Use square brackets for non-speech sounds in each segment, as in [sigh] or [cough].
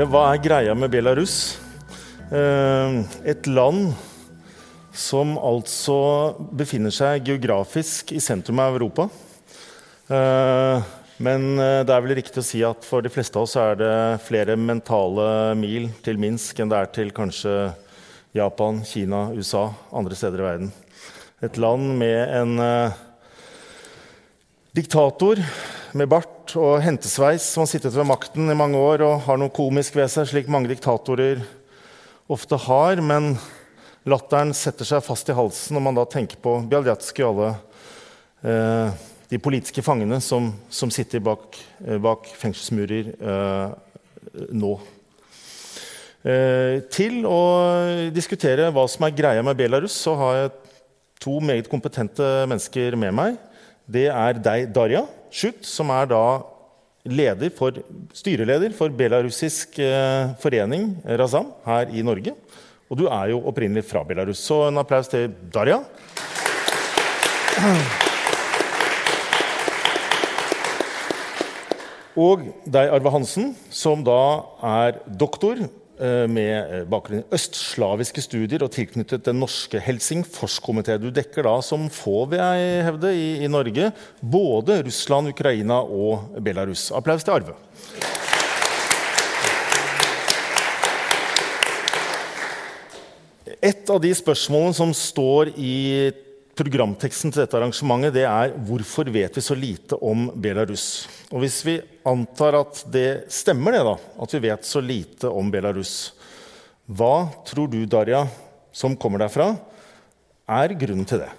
Ja, hva er greia med Belarus? Eh, et land som altså befinner seg geografisk i sentrum av Europa. Eh, men eh, det er vel riktig å si at for de fleste av oss er det flere mentale mil til Minsk enn det er til kanskje Japan, Kina, USA, andre steder i verden. Et land med en eh, diktator med bart og hentesveis som har sittet ved makten i mange år og har noe komisk ved seg, slik mange diktatorer ofte har. Men latteren setter seg fast i halsen når man da tenker på Bjaljatskij og alle eh, de politiske fangene som, som sitter bak, eh, bak fengselsmurer eh, nå. Eh, til å diskutere hva som er greia med Belarus, så har jeg to meget kompetente mennesker med meg. Det er deg, Darja Schutt, som er da leder for, styreleder for belarusisk eh, forening Razan her i Norge. Og du er jo opprinnelig fra Belarus, så en applaus til Darja. Og deg, Arve Hansen, som da er doktor eh, med bakgrunn i østslaviske studier og tilknyttet den norske Helsingforskomité. Du dekker da, som få vil jeg hevde, i, i Norge både Russland, Ukraina og Belarus. Applaus til Arve. Et av de spørsmålene som står i programteksten til dette arrangementet, det er hvorfor vet vi så lite om Belarus? Og hvis vi antar at det stemmer, det da, at vi vet så lite om Belarus, hva tror du, Darja, som kommer derfra, er grunnen til det?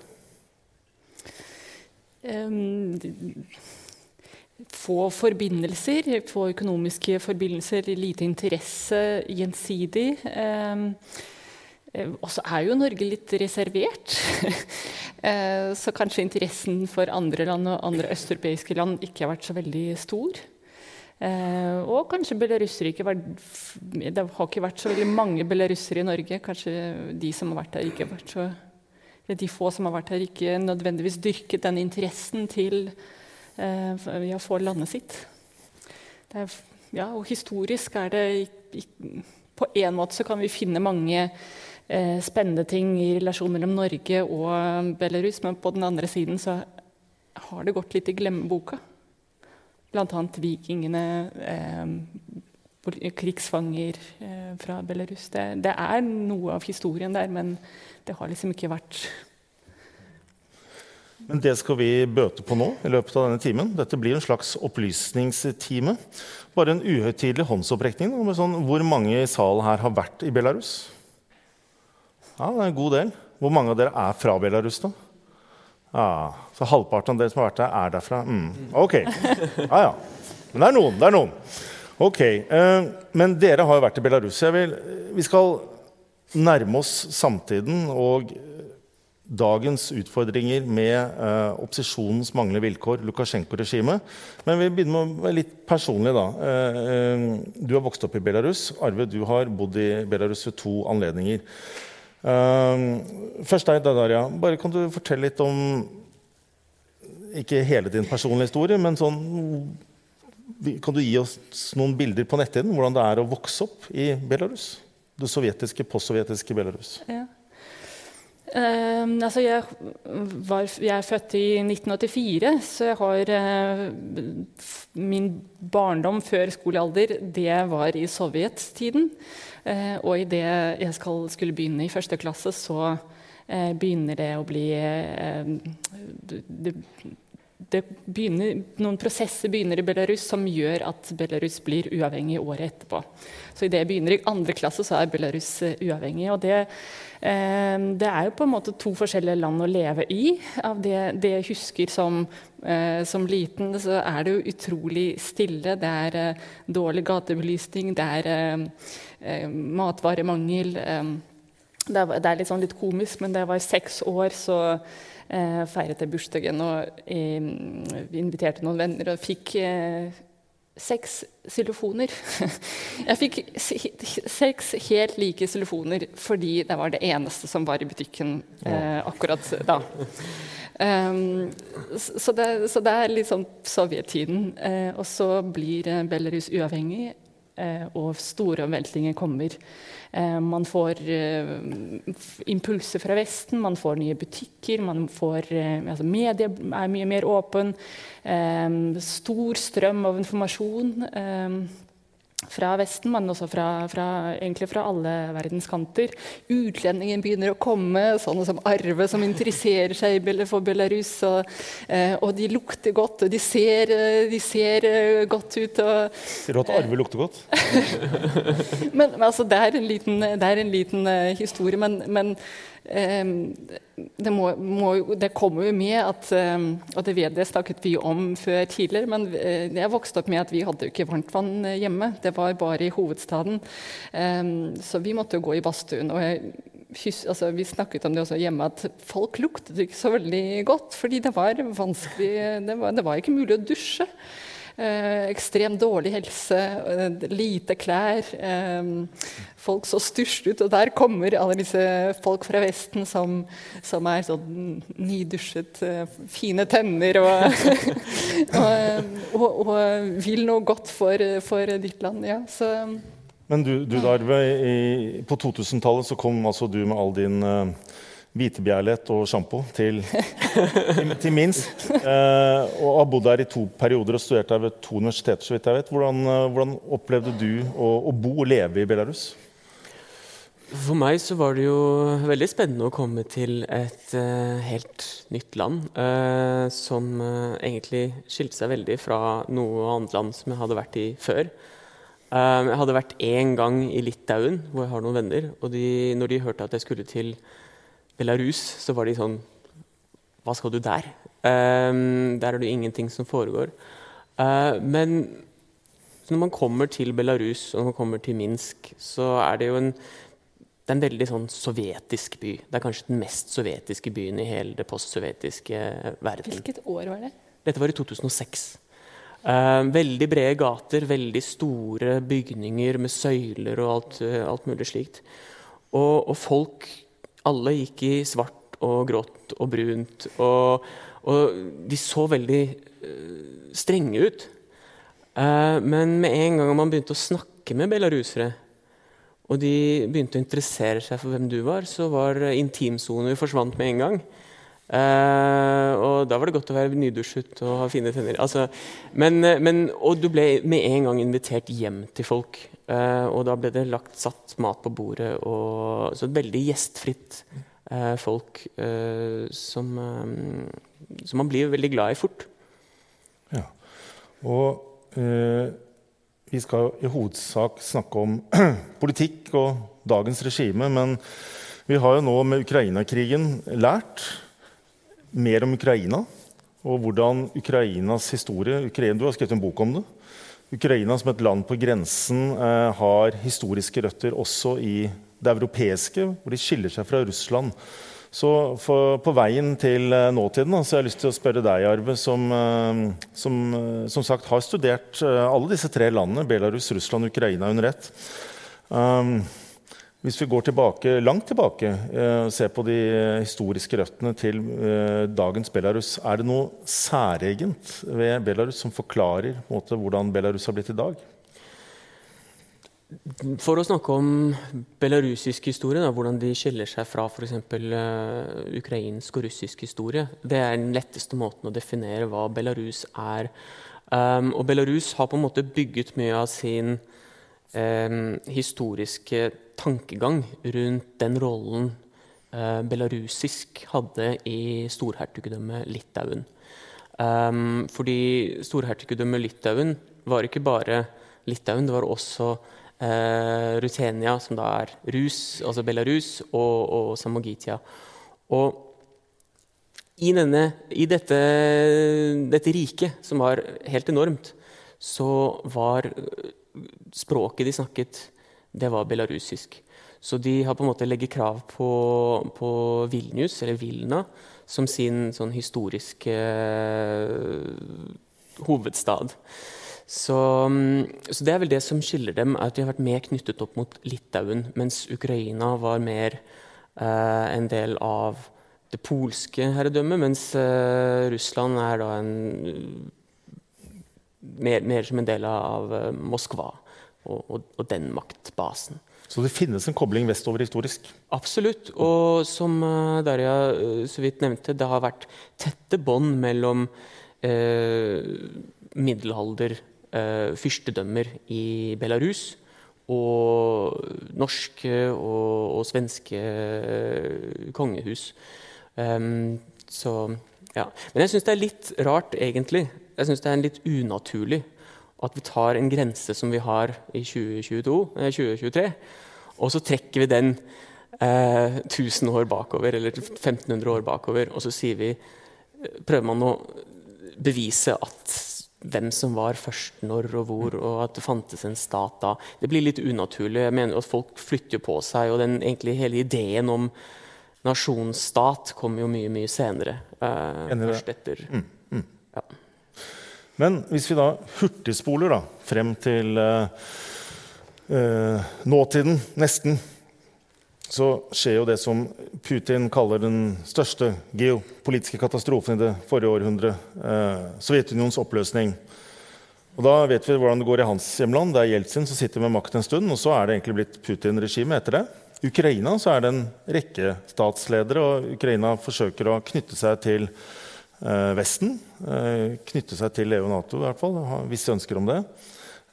Få forbindelser, få økonomiske forbindelser, lite interesse gjensidig. Um, og så er jo Norge litt reservert. [laughs] så kanskje interessen for andre land og andre østeuropeiske land ikke har vært så veldig stor. Og kanskje belarussere ikke Det har ikke vært så veldig mange belarussere i Norge. Kanskje de som har vært der, ikke har vært så de få som har vært her, ikke nødvendigvis dyrket den interessen til ja, for landet sitt. Er, ja, og historisk er det På en måte så kan vi finne mange eh, spennende ting i relasjonen mellom Norge og Belarus, men på den andre siden så har det gått litt i glemmeboka. Annet vikingene, eh, krigsfanger eh, fra Belarus. Det, det, er noe av historien der, men det har liksom ikke vært men det skal vi bøte på nå i løpet av denne timen. Dette blir en slags opplysningstime. Bare en uhøytidelig håndsopprekning. Sånn, hvor mange i salen her har vært i Belarus? Ja, det er en god del. Hvor mange av dere er fra Belarus, da? Ja, så halvparten av dere som har vært der, er derfra? Mm. Ok. Ja, ja. Men det er noen. Det er noen. Ok. Eh, men dere har jo vært i Belarus. Vil, vi skal nærme oss samtiden og dagens utfordringer med eh, opposisjonens manglende vilkår, Lukasjenko-regimet. Men vi begynner med å være litt personlig. da. Eh, du har vokst opp i Belarus. Arve, du har bodd i Belarus ved to anledninger. Eh, først deg, Daria. Bare kan du fortelle litt om Ikke hele din personlige historie, men sånn Kan du gi oss noen bilder på netthinnen hvordan det er å vokse opp i Belarus? Det sovjetiske, postsovjetiske Belarus. Ja. Uh, altså jeg, var, jeg, er født i 1984, så jeg har uh, Min barndom før skolealder, det var i sovjettiden. Uh, og idet jeg skal, skulle begynne i første klasse, så begynner det å bli uh, det begynner, noen prosesser begynner i Belarus som gjør at Belarus blir uavhengig året etterpå. Så idet jeg begynner i andre klasse, så er Belarus uavhengig. og det eh, det er jo på en måte to forskjellige land å leve i. Av det, det jeg husker som, eh, som, liten, så er det jo utrolig stille. Det er eh, dårlig gatebelysning, det er eh, matvaremangel. Ehm, det er, det er sånn litt komisk, men da jeg var seks år, så feiret jeg bursdagen og inviterte noen venner og fikk seks xylofoner. [laughs] Jeg fikk seks helt like xylofoner fordi det var det eneste som var i butikken eh, akkurat da. Um, så, det, så, det, er litt sånn sovjettiden. Eh, og så blir Belarus uavhengig. Eh, og store omveltninger kommer. Eh, man får eh, impulser fra Vesten, man får nye butikker, man får altså Medier er mye mer åpen. Stor strøm av informasjon fra Vesten, men også fra, fra, egentlig fra alle verdens kanter. Utlendinger begynner å komme, sånne som Arve, som interesserer seg for Belarus. Og, eh, og de lukter godt, og de ser, eh, de ser eh, godt ut. Og, ser du at Arve lukter godt? [laughs] men, men altså, det er en liten, det er en liten historie, men, men det, må, må, det, kommer jo med at Og det, det snakket vi om før tidligere, men eh, jeg vokste opp med at vi hadde jo ikke varmtvann hjemme. Det var bare i hovedstaden. Ehm, så vi måtte jo gå i badstuen. og jeg, altså, vi snakket om det også hjemme, at folk luktet ikke så veldig godt. Fordi det var vanskelig Det var, det var ikke mulig å dusje. Eh, ekstremt dårlig helse, eh, lite klær. Eh, folk så størst ut. Og der kommer alle disse folk fra Vesten som, som er sånn nydusjet, fine tenner og, [laughs] og, og, og, vil noe godt for, for ditt land. Ja, så men du, du Darve, på 2000-tallet så kom altså du med all din hvitebjærlighet og sjampo til, til, til, minst. Eh, og har bodd der i to perioder og studert der ved to universiteter. så vidt jeg vet. Hvordan, eh, hvordan opplevde du å, å, bo og leve i Belarus? For meg så var det jo veldig spennende å komme til et uh, helt nytt land. Uh, som uh, egentlig skilte seg veldig fra noe annet land som jeg hadde vært i før. jeg hadde vært én gang i Litauen, hvor jeg har noen venner. Og de, når de hørte at jeg skulle til Belarus, så var de sånn Hva skal du der? Um, der er det ingenting som foregår. Uh, men når man kommer til Belarus og når man kommer til Minsk, så er det jo en, det er en veldig sånn sovjetisk by. Det er kanskje den mest sovjetiske byen i hele det postsovjetiske verden. Hvilket år var det? Dette var i 2006. Uh, veldig brede gater, veldig store bygninger med søyler og alt, uh, alt mulig slikt. Og, og, folk alle gikk i svart og grått og brunt. Og, og de så veldig uh, strenge ut. Uh, men med en gang man begynte å snakke med belarusere, og de begynte å interessere seg for hvem du var, så var intimsoner forsvant med en gang. Uh, og da var det godt å være nydusjet og ha fine tenner. Altså, men, men, og du ble med en gang invitert hjem til folk. Uh, og da ble det lagt, satt mat på bordet. Og, så et veldig gjestfritt uh, folk som, som, man blir veldig glad i fort. Ja. Og vi skal i hovedsak snakke om [clears throat] politikk og dagens regime. Men vi har jo nå med Ukraina-krigen lært mer om Ukraina. Og hvordan Ukrainas historie Ukraina, Du har skrevet en bok om det. Ukraina som et land på grensen eh, har historiske røtter også i det europeiske, hvor de skiller seg fra Russland. Så for, på veien til eh, nåtiden så har jeg lyst til å spørre deg, Arve, som, eh, som, som sagt har studert alle disse tre landene, Belarus, Russland og Ukraina, under ett. Um, hvis vi går tilbake, langt tilbake eh, og ser på de historiske røttene til eh, dagens Belarus, er det noe særegent ved Belarus som forklarer måte, hvordan Belarus har blitt i dag? For å snakke om belarusisk historie, da, hvordan de skiller seg fra f.eks. Uh, ukrainsk og russisk historie, det er den letteste måten å definere hva Belarus er. Um, og Belarus har på en måte bygget mye av sin historiske tankegang rundt den rollen eh, belarusisk hadde i storhertugdømmet Litauen. Fordi storhertugdømmet Litauen var ikke bare Litauen, det var også eh, Rutenia, som da er Rus, altså Belarus, og, og Samogitia. Og i, denne, i dette, dette riket, som var helt enormt, så var språket de snakket det var belarusisk. Så de har på en måte legget krav på, på Vilnius, eller Vilna, som sin sånn historiske uh, hovedstad. Så, um, så, det er vel det som skiller dem, at de har vært mer knyttet opp mot Litauen, mens Ukraina var mer eh, en del av det polske herredømmet, mens eh, Russland er da en mer, mer, som en del av Moskva og, og, og den maktbasen. Så det finnes en kobling vestover historisk? Absolutt. Og som uh, Darja uh, så vidt nevnte, det har vært tette bånd mellom eh, middelalder fyrstedømmer i Belarus og norske og, og svenske kongehus. Um, så ja. Men jeg syns det er litt rart, egentlig. Jeg syns det er litt unaturlig at vi tar en grense som vi har i 2022, 2023, og så trekker vi den eh, 1000 år bakover, eller 1500 år bakover, og så vi Prøver man å bevise at hvem som var først når og hvor, og at det fantes en stat da. Det blir litt unaturlig. Jeg mener at Folk flytter på seg, og den egentlig hele ideen om nasjonsstat kom jo mye mye senere. Eh, først etter. Mm, mm. Ja. Men hvis vi da hurtigspoler da, frem til eh, eh, nåtiden, nesten, så skjer jo det som Putin kaller den største geopolitiske katastrofen i det forrige århundret. Eh, Sovjetunionens oppløsning. Og Da vet vi hvordan det går i hans hjemland. Det er Jeltsin som sitter med makten en stund. Og så er det egentlig blitt Putin-regimet etter det. Ukraina så er det en rekke statsledere, og Ukraina forsøker å knytte seg til eh, Vesten. Eh, knytte seg til EU og Nato, i hvert fall. ha visse ønsker om det.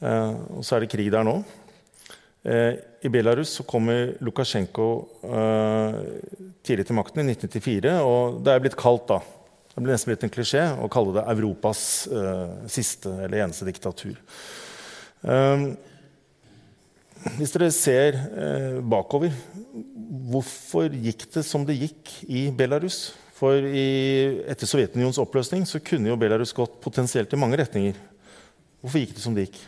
Eh, og så er det krig der nå. Eh, I Belarus så kommer Lukasjenko eh, tidlig til makten i 1994. Og det er blitt kalt da, det blir nesten blitt en klisjé å kalle det Europas eh, siste eller eneste diktatur. Hvis dere ser bakover, hvorfor gikk det som det gikk i Belarus? For i, etter Sovjetunionens oppløsning så kunne jo Belarus gått potensielt i mange retninger. Hvorfor gikk det som det gikk?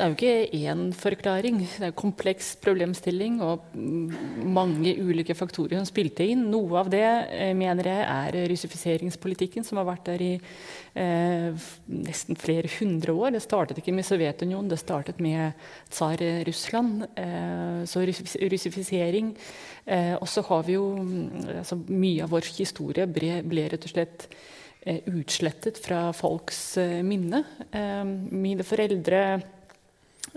Det er jo ikke én forklaring. Det er en kompleks problemstilling og mange ulike faktorer som spilte inn. Noe av det eh, mener jeg er russifiseringspolitikken som har vært der i eh, nesten flere hundre år. Det startet ikke med Sovjetunionen, det startet med tsar Russland. Eh, så russifisering. Eh, og så har vi jo altså, Mye av vår historie ble, ble rett og slett eh, utslettet fra folks eh, minne. mine foreldre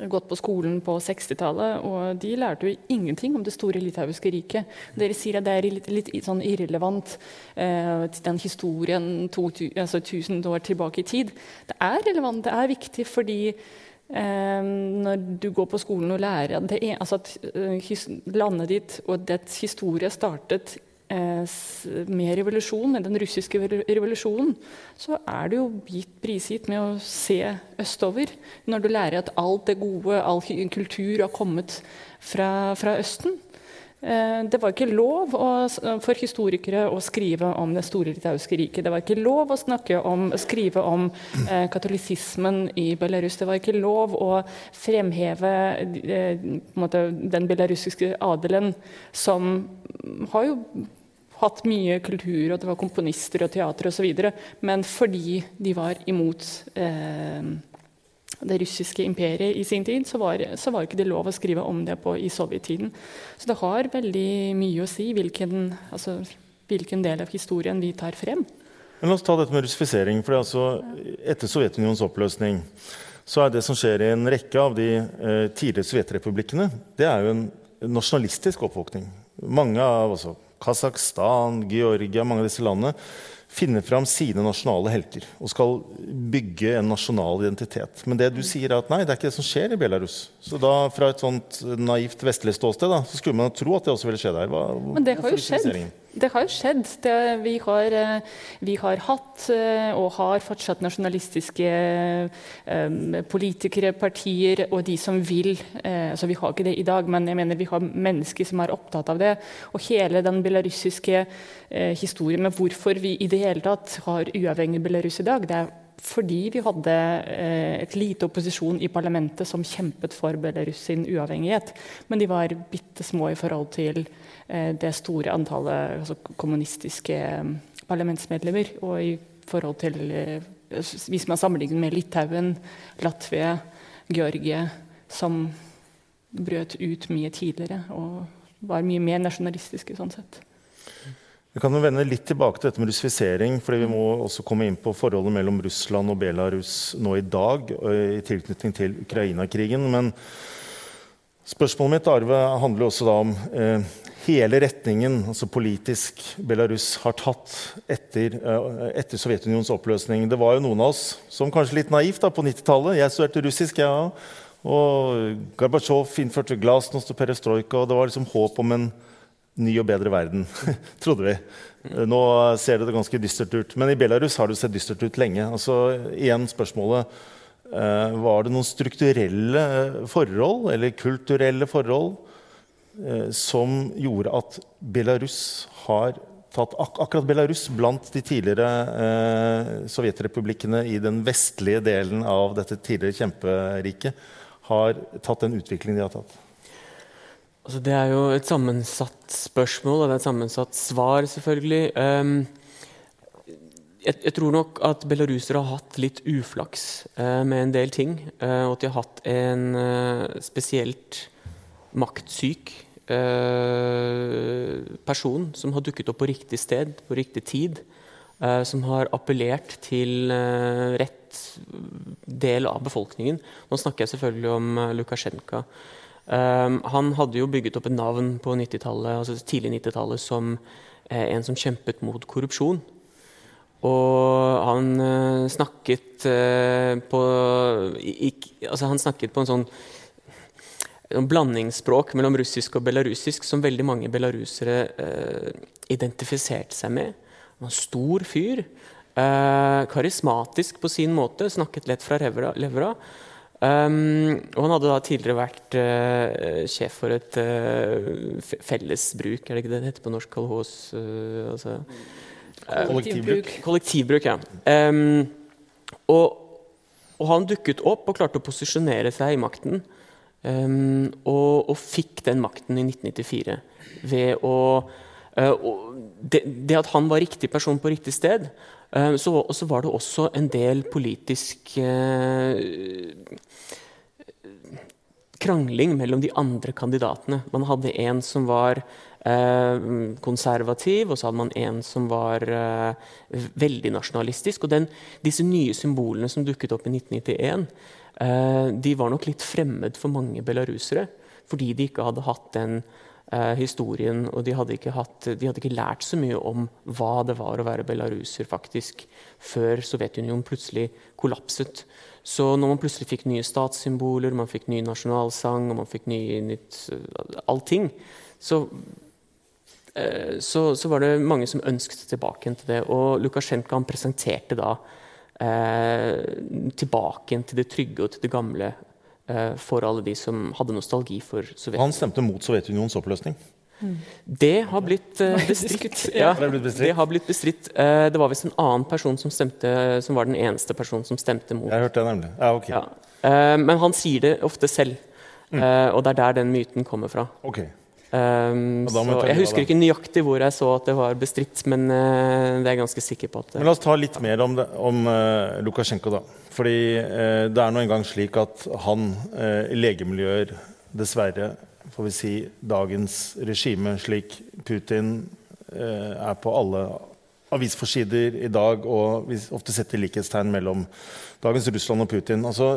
gått på skolen på 60-tallet, og de lærte jo ingenting om det store litauiske riket. Dere sier at det er litt, litt sånn irrelevant eh, den historien to, altså 1000 år tilbake i tid. Det er relevant, det er viktig fordi eh, når du går på skolen og lærer at, er, altså at uh, landet ditt og dets historie startet Eh, med revolusjon, den russiske revolusjonen, så er du jo gitt prisgitt med å se østover. Når du lærer at alt det gode, all kultur har kommet fra, fra Østen. Eh, det var ikke lov for historikere å skrive om det store litauiske riket. Det var ikke lov å om, skrive om eh, katolisismen i Belarus. Det var ikke lov å fremheve eh, måte, den belarusiske adelen, som har jo hatt mye kultur, og det var komponister og teater osv. Men fordi de var imot eh, det russiske imperiet i sin tid, så var, så var ikke det lov å skrive om det på i sovjettiden. Så det har veldig mye å si hvilken, altså, hvilken del av historien vi tar frem. Men La oss ta dette med russifisering. for altså, Etter Sovjetunionens oppløsning så er det som skjer i en rekke av de eh, tidligere sovjetrepublikkene, det er jo en nasjonalistisk oppvåkning. Mange av altså, Kasakhstan, Georgia, mange av disse landene finner fram sine nasjonale helter og skal bygge en nasjonal identitet. Men det du sier er at nei, det er ikke det som skjer i Belarus. Så da, fra et sånt naivt vestlig ståsted da, så skulle man tro at det også ville skje der. Hva, Men det har jo skjedd. Det har jo skjedd. Det, vi, har, eh, vi, har, hatt eh, og har fortsatt nasjonalistiske eh, politikere, partier og de som vil. Eh, altså Vi har ikke det i dag, men jeg mener vi har mennesker som er opptatt av det. Og hele den belarusiske eh, historien med hvorfor vi i det hele tatt har uavhengig Belarus i dag, det er fordi vi hadde eh, et lite opposisjon i parlamentet som kjempet for Belarus sin uavhengighet. Men de var bitte små i forhold til Eh, det store antallet altså, kommunistiske eh, parlamentsmedlemmer. Og i forhold til Hvis man sammenligner med Litauen, Latvia, Georgia, som brøt ut mye tidligere og var mye mer nasjonalistiske sånn sett. Vi kan jo vende litt tilbake til dette med russifisering, fordi vi må også komme inn på forholdet mellom Russland og Belarus nå i dag i tilknytning til Ukraina-krigen. Men spørsmålet mitt Arve, handler også da om eh, hele retningen altså politisk Belarus har tatt etter, eh, etter Sovjetunionens oppløsning. Det var jo noen av oss som kanskje litt naivt da, på 90-tallet. Jeg studerte russisk, jeg ja. òg. Og Gorbatsjov innførte glasnost og perestrojka, og det var liksom håp om en ny og bedre verden, [laughs] trodde vi. Nå ser det ganske dystert ut. Men i Belarus har det sett dystert ut lenge. Altså, igjen spørsmålet eh, Var det noen strukturelle forhold, eller kulturelle forhold, eh, som gjorde at Belarus har tatt ak akkurat Belarus blant de tidligere eh, sovjetrepublikkene i den vestlige delen av dette tidligere kjemperiket, har tatt den utviklingen de har tatt? Altså, det er jo et sammensatt spørsmål, og det er et sammensatt svar, selvfølgelig. Um, jeg, jeg, tror nok at belarusere har hatt litt uflaks uh, med en del ting. Uh, og at de har hatt en uh, spesielt maktsyk person som har dukket opp på riktig sted, på riktig tid. som har appellert til rett del av befolkningen. Nå snakker jeg selvfølgelig om Lukasjenko. Um, han hadde jo bygget opp et navn på altså tidlig 90-tallet som eh, en som kjempet mot korrupsjon. Og han eh, snakket eh, på ikk, altså Han snakket på en sånn blandingsspråk mellom russisk og belarusisk som veldig mange belarusere uh, identifiserte seg med. Han var en stor fyr. karismatisk på sin måte, snakket lett fra levra. Um, og han hadde da tidligere vært uh, sjef for et uh, fellesbruk, er det ikke det det heter på norsk? Kolhos uh, altså, Kollektivbruk. Kollektivbruk, ja. Um, og, og, han dukket opp og klarte å posisjonere seg i makten. Um, og, og, fikk den makten i 1994 ved å det, det, at han var riktig person på riktig sted, så, så, var det også en del politisk eh, krangling mellom de andre kandidatene. Man hadde en som var eh, konservativ, og så hadde man en som var eh, veldig nasjonalistisk. Og den, disse nye symbolene som dukket opp i 1991, eh, de var nok litt fremmed for mange belarusere. Fordi de ikke hadde hatt den eh, historien, og de hadde, hatt, de hadde, ikke lært så mye om hva det var å være belaruser faktisk, før Sovjetunionen plutselig kollapset. Så når man plutselig fikk nye statssymboler, man fikk ny nasjonalsang og man fikk nye nytt eh, allting, så, eh, så, så, var det mange som ønsket tilbake til det. Og Lukasjenko presenterte da eh, tilbake til det trygge og til det gamle for alle de som hadde nostalgi for Sovjetunionen. Han stemte mot Sovjetunionens oppløsning? Mm. Det har blitt [laughs] bestridt. ja, det har blitt bestridt. Uh, det var visst en annen person som stemte, som var den eneste personen som stemte mot. Jeg hørte det nemlig. Ja, ok. ja. Men han sier det ofte selv, mm. og det er der den myten kommer fra. Okay. Um, så jeg husker ikke nøyaktig hvor jeg så at det var bestridt, men uh, det er jeg ganske sikker på. at Men La oss ta litt mer om, det, om uh, Lukasjenko. da. Fordi uh, det er nå engang slik at han legemiljøer, dessverre får vi si, dagens regime, slik Putin er på alle avisforsider i dag, og vi ofte setter likhetstegn mellom dagens Russland og Putin. Altså,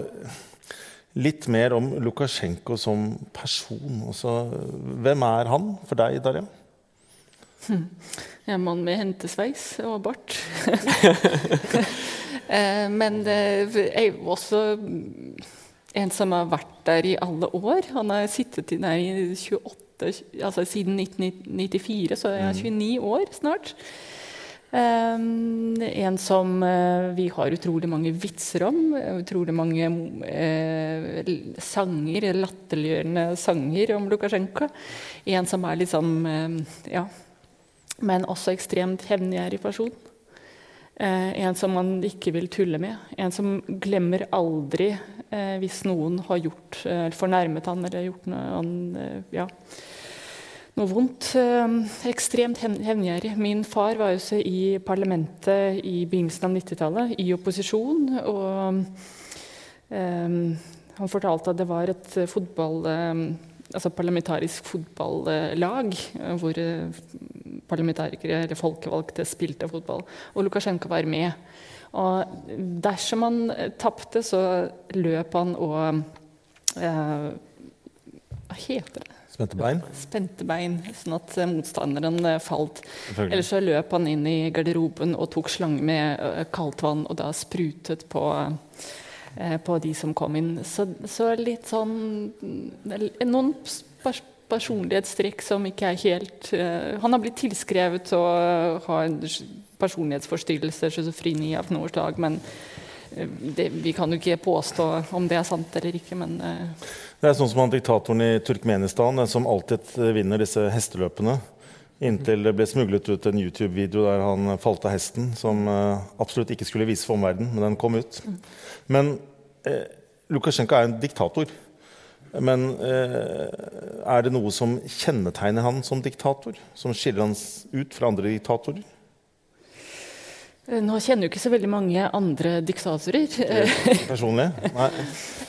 Litt mer om Lukasjenko som person. Også, hvem er han for deg, Darja? Hm. En mann med hentesveis og bart. [laughs] Eh, men jeg er jo også en som har vært der i alle år. Han har sittet der i 28, altså siden 1994, så er han 29 mm. år snart. Um, en som uh, vi har utrolig mange vitser om. Utrolig mange uh, sanger, latterliggjørende sanger om Lukasjenko. En som er litt sånn uh, Ja. Men også ekstremt hevngjerrig person. en som man ikke vil tulle med. En som glemmer aldri hvis noen har gjort fornærmet han eller gjort noe han, ja noe vondt. Ehm, ekstremt hevngjerrig. Min far var også i parlamentet i begynnelsen av 90-tallet, i opposisjon. Og um, han fortalte at det var et fotball, um, altså parlamentarisk fotballag hvor parlamentarikere eller folkevalgte spilte fotball. Og Lukasjenko var med. Og dersom han tapte, så løp han og eh, Hva heter det? Spente bein? Spente bein, sånn at motstanderen falt. Eller så løp han inn i garderoben og tok slange med kaldt vann, og da sprutet på Eh, på de som kom inn. Så, så litt sånn Noen personlighetstrekk som ikke er helt uh, Han har blitt tilskrevet å ha en personlighetsforstyrrelse, schizofreni av noe slag, men det, vi kan jo ikke påstå om det er sant eller ikke, men uh. Det er sånn som han diktatoren i Turkmenistan, som alltid vinner disse hesteløpene. Inntil det ble smuglet ut en YouTube-video der han falt av hesten, som absolutt ikke skulle vise for omverdenen, men den kom ut. Men eh, Lukasjenko er en diktator. Men eh, er det noe som kjennetegner han som diktator? Som skiller han ut fra andre diktatorer? Eh, nå kjenner jo ikke så veldig mange andre diktatorer. Personlig? Nei. [laughs]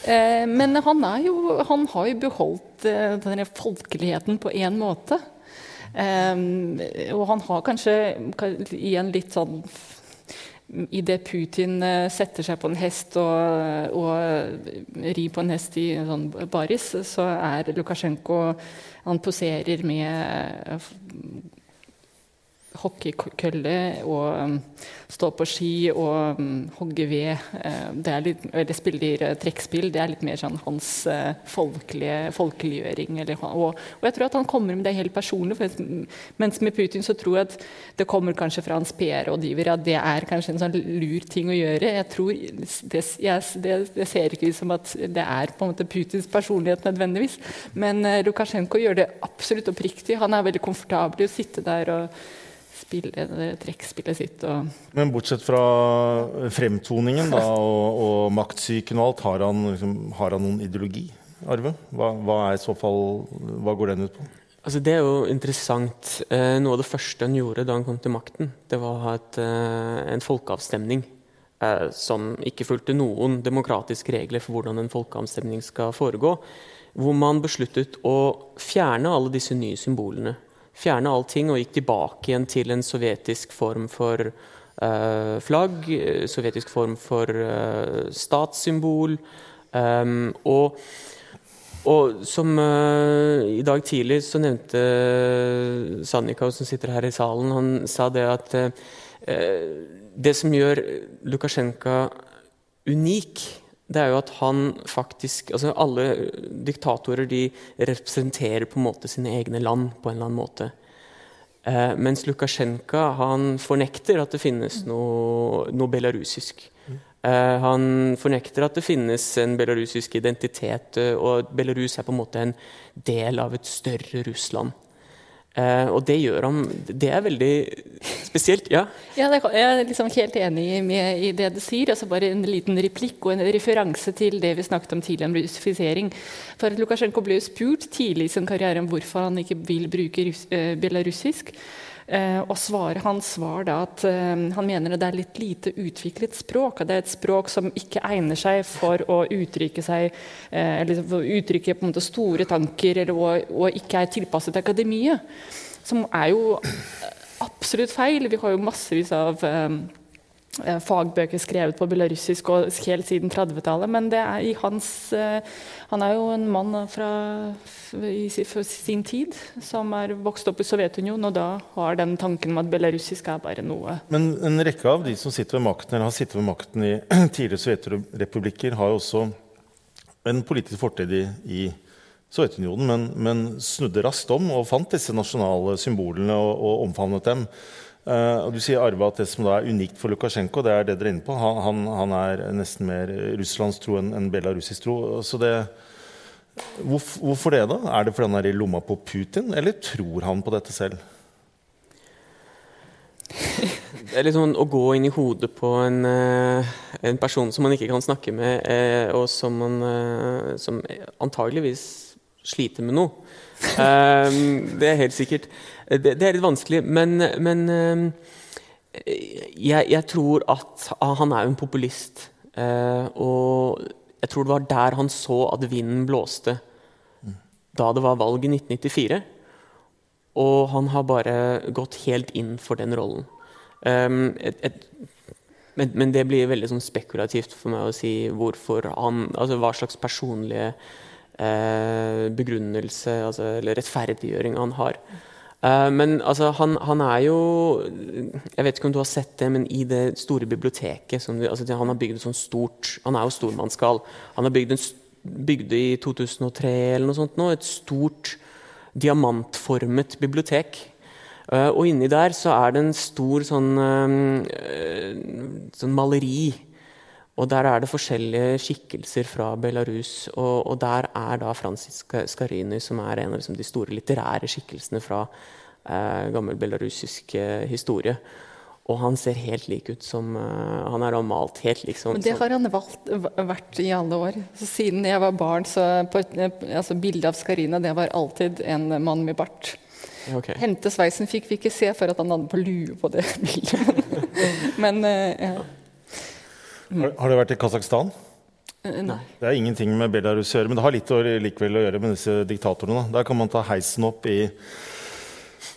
Eh, men han, jo, han, har jo beholdt denne folkeligheten på én måte. Og han har kanskje i en litt sånn Idet Putin eh, setter seg på en hest og, og rir på en hest i sånn baris, så er Lukasjenko Han poserer med hockeykølle og um, stå på ski og um, hogge ved. Uh, det er litt, eller spiller uh, trekkspill. Det er litt mer sånn hans uh, folkelige, folkeliggjøring. Eller, og, og, jeg tror at han kommer med det helt personlig. For, mens med Putin så tror jeg at det kommer kanskje fra hans PR-rådgiver at det er kanskje en sånn lur ting å gjøre. Jeg tror, det, jeg, det, det ser ikke ut som at det er på en måte Putins personlighet nødvendigvis. Men Lukasjenko gjør det absolutt oppriktig. Han er veldig komfortabel i å sitte der og spille trekkspillet sitt. Men bortsett fra fremtoningen da, [laughs] og, og maktsyken og alt, har han, liksom, har han, noen ideologi? Arve? Hva, hva, er i så fall, hva går den ut på? Altså, det er jo interessant. Eh, noe av det første han gjorde da han kom til makten, det var å ha et, eh, en folkeavstemning eh, som ikke fulgte noen demokratiske regler for hvordan en folkeavstemning skal foregå. Hvor man besluttet å fjerne alle disse nye symbolene fjerne allting og gikk tilbake igjen til en sovjetisk form for uh, flagg, sovjetisk form for uh, statssymbol. Um, og, og, som uh, i dag tidlig så nevnte Sannikov, som sitter her i salen, han sa det at det som gjør Lukasjenko unik, det er jo at han faktisk altså Alle diktatorer de representerer på en måte sine egne land på en eller annen måte. Eh, mens Lukasjenko han fornekter at det finnes noe, noe belarusisk. Eh, han fornekter at det finnes en belarusisk identitet, eh, og Belarus er på en måte en del av et større Russland. Uh, og det gjør han Det er veldig spesielt. Ja, ja jeg er liksom helt enig med, i det du sier. altså Bare en liten replikk og en referanse til det vi snakket om tidligere om russifisering. For Lukasjenko ble spurt tidlig i sin karriere om hvorfor han ikke vil bruke rus, uh, belarusisk. Eh, og svaret hans var da at eh, han mener det er litt lite utviklet språk. At det er et språk som ikke egner seg for å uttrykke seg eh, uttrykke måte store tanker, eller, og, og ikke er tilpasset akademiet. Som er jo absolutt feil. Vi har jo massevis av Eh, fagbøker skrevet på belarusisk og helt siden 30-tallet. Men det er i hans eh, Han er jo en mann fra i sin tid som er vokst opp i Sovjetunionen, og da har den tanken om at belarusisk er bare noe Men en rekke av de som sitter ved makten, eller har sittet ved makten i [clears throat] tidligere sovjetrepublikker, har jo også en politisk fortid i, i Sovjetunionen, men, men, snudde raskt om og fant disse nasjonale symbolene og, og omfavnet dem. Uh, og du sier Arve at det som da er unikt for Lukasjenko, det er det dere er inne på. Han, han, han er nesten mer russlandstro enn en belarusisk tro. Så det, hvorfor, hvorfor, det, da? Er det fordi han er i lomma på Putin, eller tror han på dette selv? [laughs] Det er litt sånn å gå inn i hodet på en, uh, en person som man ikke kan snakke med, uh, og som, man, som antageligvis sliter med noe. [laughs] det er helt sikkert. Det, det, er litt vanskelig, men, men ehm, jeg, jeg, tror at Han er jo en populist. Eh, og jeg tror det var der han så at vinden blåste da det var valg i 1994. Og han har bare gått helt inn for den rollen. Um, et, et, men, men, det blir veldig sånn spekulativt for meg å si hvorfor han Altså hva slags personlige eh, begrunnelse altså, eller rettferdiggjøring han har. Uh, men altså, han, han, er jo Jeg vet ikke om du har sett det, men i det store biblioteket som, altså, Han har bygd sånn stort Han er jo stormannsgal. Han har bygd, i 2003 eller noe sånt nå, et stort diamantformet bibliotek. Uh, og inni der så er det en stor sånn, uh, sånn maleri. Og der er det forskjellige skikkelser fra Belarus. Og, og der er da Francis Skarini, som er en av liksom, de store litterære skikkelsene fra eh, gammel belarusisk historie. Og han ser helt lik ut som uh, Han er malt helt lik som Men det har han valgt, vært i alle år. Så siden jeg var barn, så på, altså Bildet av Skarina det var alltid en mann med bart. Okay. Hentesveisen fikk vi ikke se før at han hadde på lue på det [laughs] bildet. Men, uh, ja. Har, har du vært i Kasakhstan? Uh, nei. Det er ingenting med Belarus å gjøre, men det har litt å, likevel å gjøre med disse diktatorene. Da. Der kan man ta heisen opp i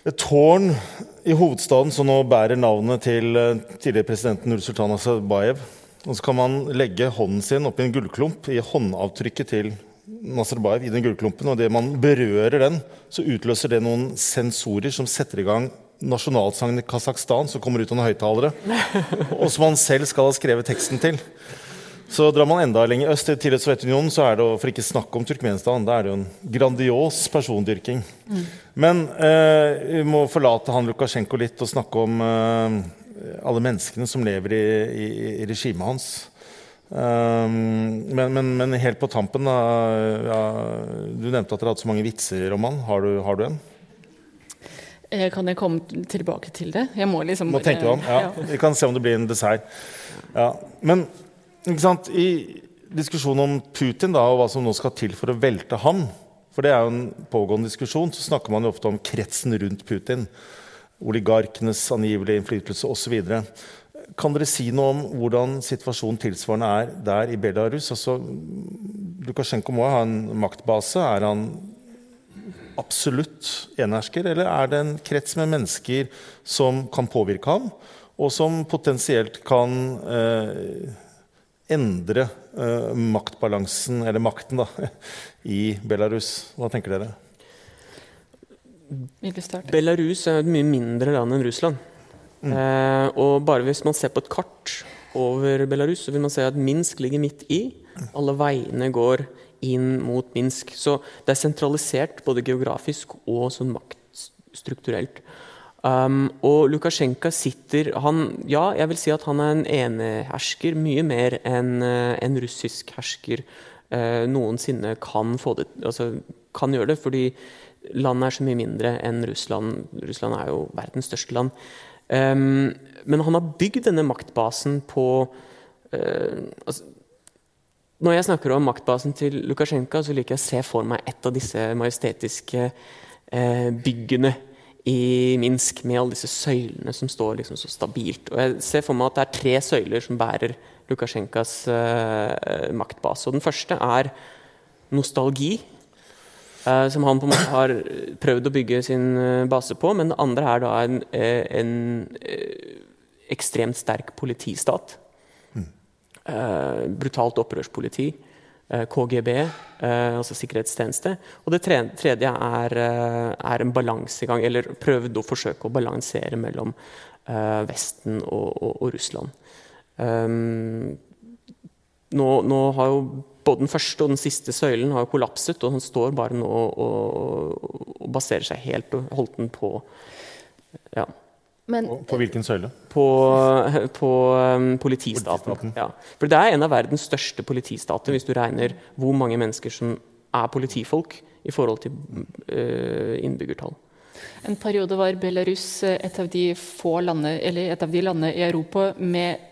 et tårn i hovedstaden som nå bærer navnet til eh, tidligere presidenten Nursultan Nazarbayev. Og så kan man legge hånden sin oppi en gullklump i håndavtrykket til Nazarbayev i den gullklumpen. Og det man berører den, så utløser det noen sensorer som setter i gang nasjonalsangen i Kasakhstan, som kommer ut av noen høyttalere, og som han selv skal ha skrevet teksten til. Så drar man enda lenger øst, til Sovjetunionen, så er det, for ikke snakke om Turkmenistan, da er det jo en grandios persondyrking. Mm. Men eh, vi må forlate han Lukasjenko litt og snakke om eh, alle menneskene som lever i, i, i regimet hans. Um, men, men, men, helt på tampen da, ja, Du nevnte at dere hadde så mange vitser om han. Har du, har du en? Kan jeg komme tilbake til det? Jeg må liksom Må tenke deg om, ja. Vi kan se om det blir en dessert. Ja. Men i diskusjonen om Putin da, og hva som nå skal til for å velte ham, for det er jo en pågående diskusjon, så snakker man jo ofte om kretsen rundt Putin. Oligarkenes angivelige innflytelse osv. Kan dere si noe om hvordan situasjonen tilsvarende er der i Belarus? Altså, Lukasjenko må ha en maktbase. Er han absolutt enehersker, eller er det en krets med mennesker som kan påvirke ham, og som potensielt kan eh, endre eh, maktbalansen, eller makten, da, [laughs] i Belarus. Hva tenker dere? Belarus er et mye mindre land enn Russland. Mm. Eh, og bare hvis man ser på et kart over Belarus, så vil man se at Minsk ligger midt i. Alle veiene går inn mot Minsk. Så det er sentralisert både geografisk og sånn maktstrukturelt. Um, og Lukasjenko sitter han, Ja, jeg vil si at han er en enehersker mye mer enn uh, en russisk hersker uh, noensinne kan, det, altså, kan gjøre det. Fordi landet er så mye mindre enn Russland. Russland er jo verdens største land. Um, men han har bygd denne maktbasen på uh, altså, Når jeg snakker om maktbasen til Lukasjenko, så liker jeg å se for meg et av disse majestetiske byggene i Minsk med alle disse søylene som står liksom så stabilt. Og Jeg ser for meg at det er tre søyler som bærer Lukasjenkas eh, maktbase. Og Den første er nostalgi, eh, som han på en måte har prøvd å bygge sin uh, base på. Men det andre er da en, en ekstremt sterk politistat. Mm. brutalt opprørspoliti. Eh, KGB, eh, altså sikkerhetstjeneste. Og det tredje er, eh, er en balansegang, eller prøvd å forsøke å balansere mellom Vesten og, og, og Russland. Um, nå, nå, har jo både den første og den siste søylen har kollapset, og han står bare nå og, og baserer seg helt og holdt den på ja, men, på hvilken søyle? På, på um, politistaten. Ja. For det er en av verdens største politistater, hvis du regner hvor mange mennesker som er politifolk i forhold til uh, innbyggertall. En periode var Belarus et av de få landene, eller et av de landene i Europa med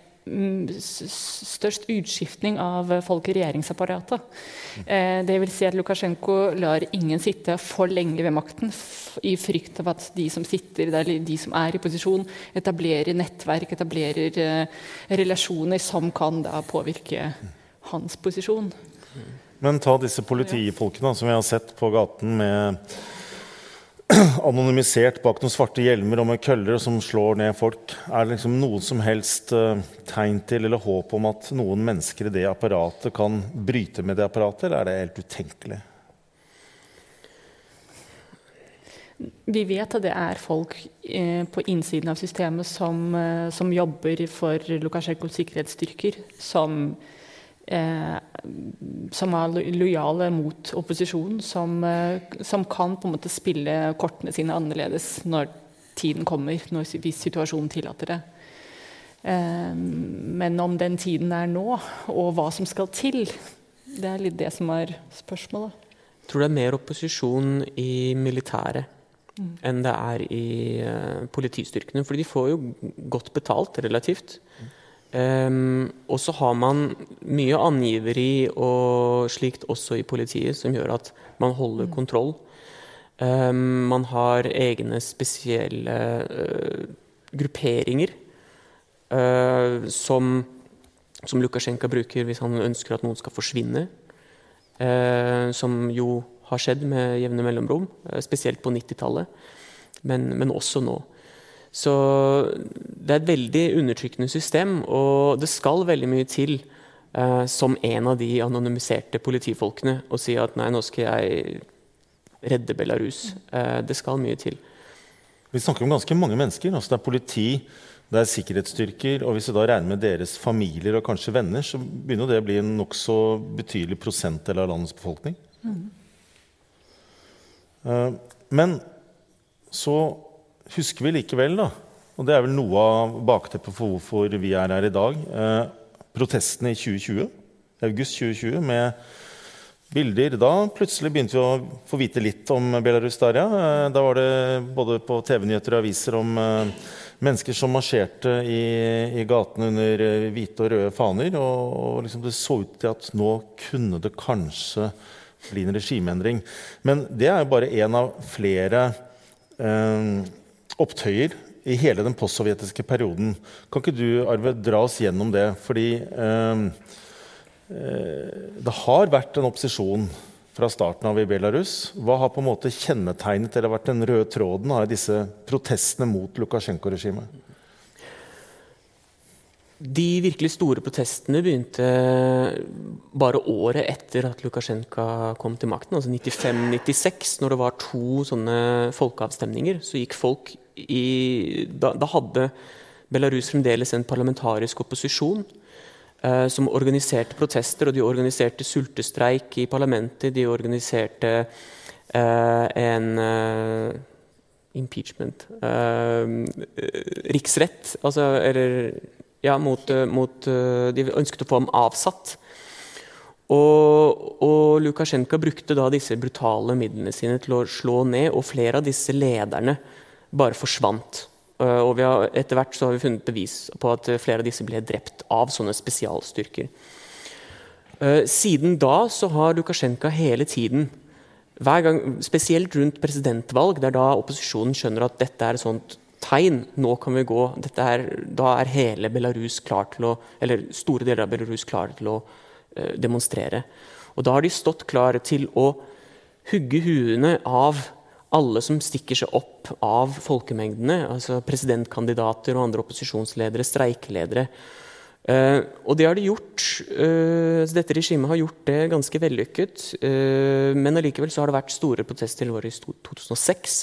størst utskiftning av folk i regjeringsapparatet. Eh, det vil si at Lukasjenko lar ingen sitte for lenge ved makten i frykt av at de som sitter der, de som er i posisjon, etablerer nettverk, etablerer eh, relasjoner som kan da påvirke hans posisjon. Men ta disse politifolkene som vi har sett på gaten med [clears throat] anonymisert bak noen svarte hjelmer og med køller som slår ned folk. Er det liksom noen som helst uh, tegn til eller håp om at noen mennesker i det apparatet kan bryte med det apparatet, eller er det helt utenkelig? Vi vet at det er folk eh, på innsiden av systemet som, eh, som jobber for Lukasjenkos sikkerhetsstyrker, som Eh, som er lojale mot opposisjonen, som, eh, som, kan på en måte spille kortene sine annerledes når tiden kommer, når, hvis situasjonen tillater det. Eh, men om den tiden er nå, og hva som skal til, det er litt det som er spørsmålet. Jeg tror det er mer opposisjon i militæret mm. enn det er i uh, politistyrkene. For de får jo godt betalt, relativt. Mm. Um, og så har man mye angiveri og slikt også i politiet, som gjør at man holder mm. kontroll. Um, man har egne spesielle uh, grupperinger uh, som, som Lukasjenko bruker hvis han ønsker at noen skal forsvinne. Uh, som jo har skjedd med jevne mellomrom, spesielt på 90-tallet, men, men også nå. Så det er et veldig undertrykkende system, og det skal veldig mye til eh, som en av de anonymiserte politifolkene å si at nei, nå skal jeg redde Belarus. Eh, det skal mye til. Vi snakker om ganske mange mennesker. altså Det er politi, det er sikkerhetsstyrker. Og hvis vi da regner med deres familier og kanskje venner, så begynner det å bli en nokså betydelig prosentdel av landets befolkning. Mm. Eh, men så husker vi likevel, da, og det er vel noe av bakteppet for hvorfor vi er her i dag, eh, protestene i 2020, august 2020 med bilder. Da plutselig begynte vi å få vite litt om Belarus der, ja. Eh, da var det både på TV-nyheter og aviser om eh, mennesker som marsjerte i, i gatene under eh, hvite og røde faner. Og, og liksom det så ut til at nå kunne det kanskje bli en regimeendring. Men det er jo bare én av flere eh, opptøyer i hele den postsovjetiske perioden. Kan ikke du, Arve, dra oss gjennom det? Fordi eh, eh, det har vært en opposisjon fra starten av i Belarus. Hva har på en måte kjennetegnet eller vært den røde tråden av disse protestene mot Lukasjenko-regimet? De virkelig store protestene begynte bare året etter at Lukasjenko kom til makten. Altså 95-96, når det var to sånne folkeavstemninger. Så gikk folk i, da, da, hadde Belarus fremdeles en parlamentarisk opposisjon eh, som organiserte protester, og de organiserte sultestreik i parlamentet. De organiserte eh, en eh, impeachment eh, Riksrett, altså Eller ja, mot, eh, mot eh, De ønsket å få ham avsatt. Og, og, Lukasjenko brukte da disse brutale midlene sine til å slå ned, og flere av disse lederne bare forsvant. Eh, og har, etter hvert så har vi funnet bevis på at flere av disse ble drept av sånne spesialstyrker. Eh, siden da så har Lukasjenko hele tiden, gang, spesielt rundt presidentvalg, der da opposisjonen skjønner at dette er et sånt tegn, nå kan vi gå, er, da er hele Belarus klar til å, eller store deler av Belarus klare til å uh, demonstrere. Og da har de stått klare til å hugge huene av alle som stikker seg opp av folkemengdene, altså presidentkandidater og andre opposisjonsledere, streikeledere. Uh, og det har de gjort. Uh, dette regimet har gjort det ganske vellykket. Uh, men allikevel så har det vært store protester. I 2006.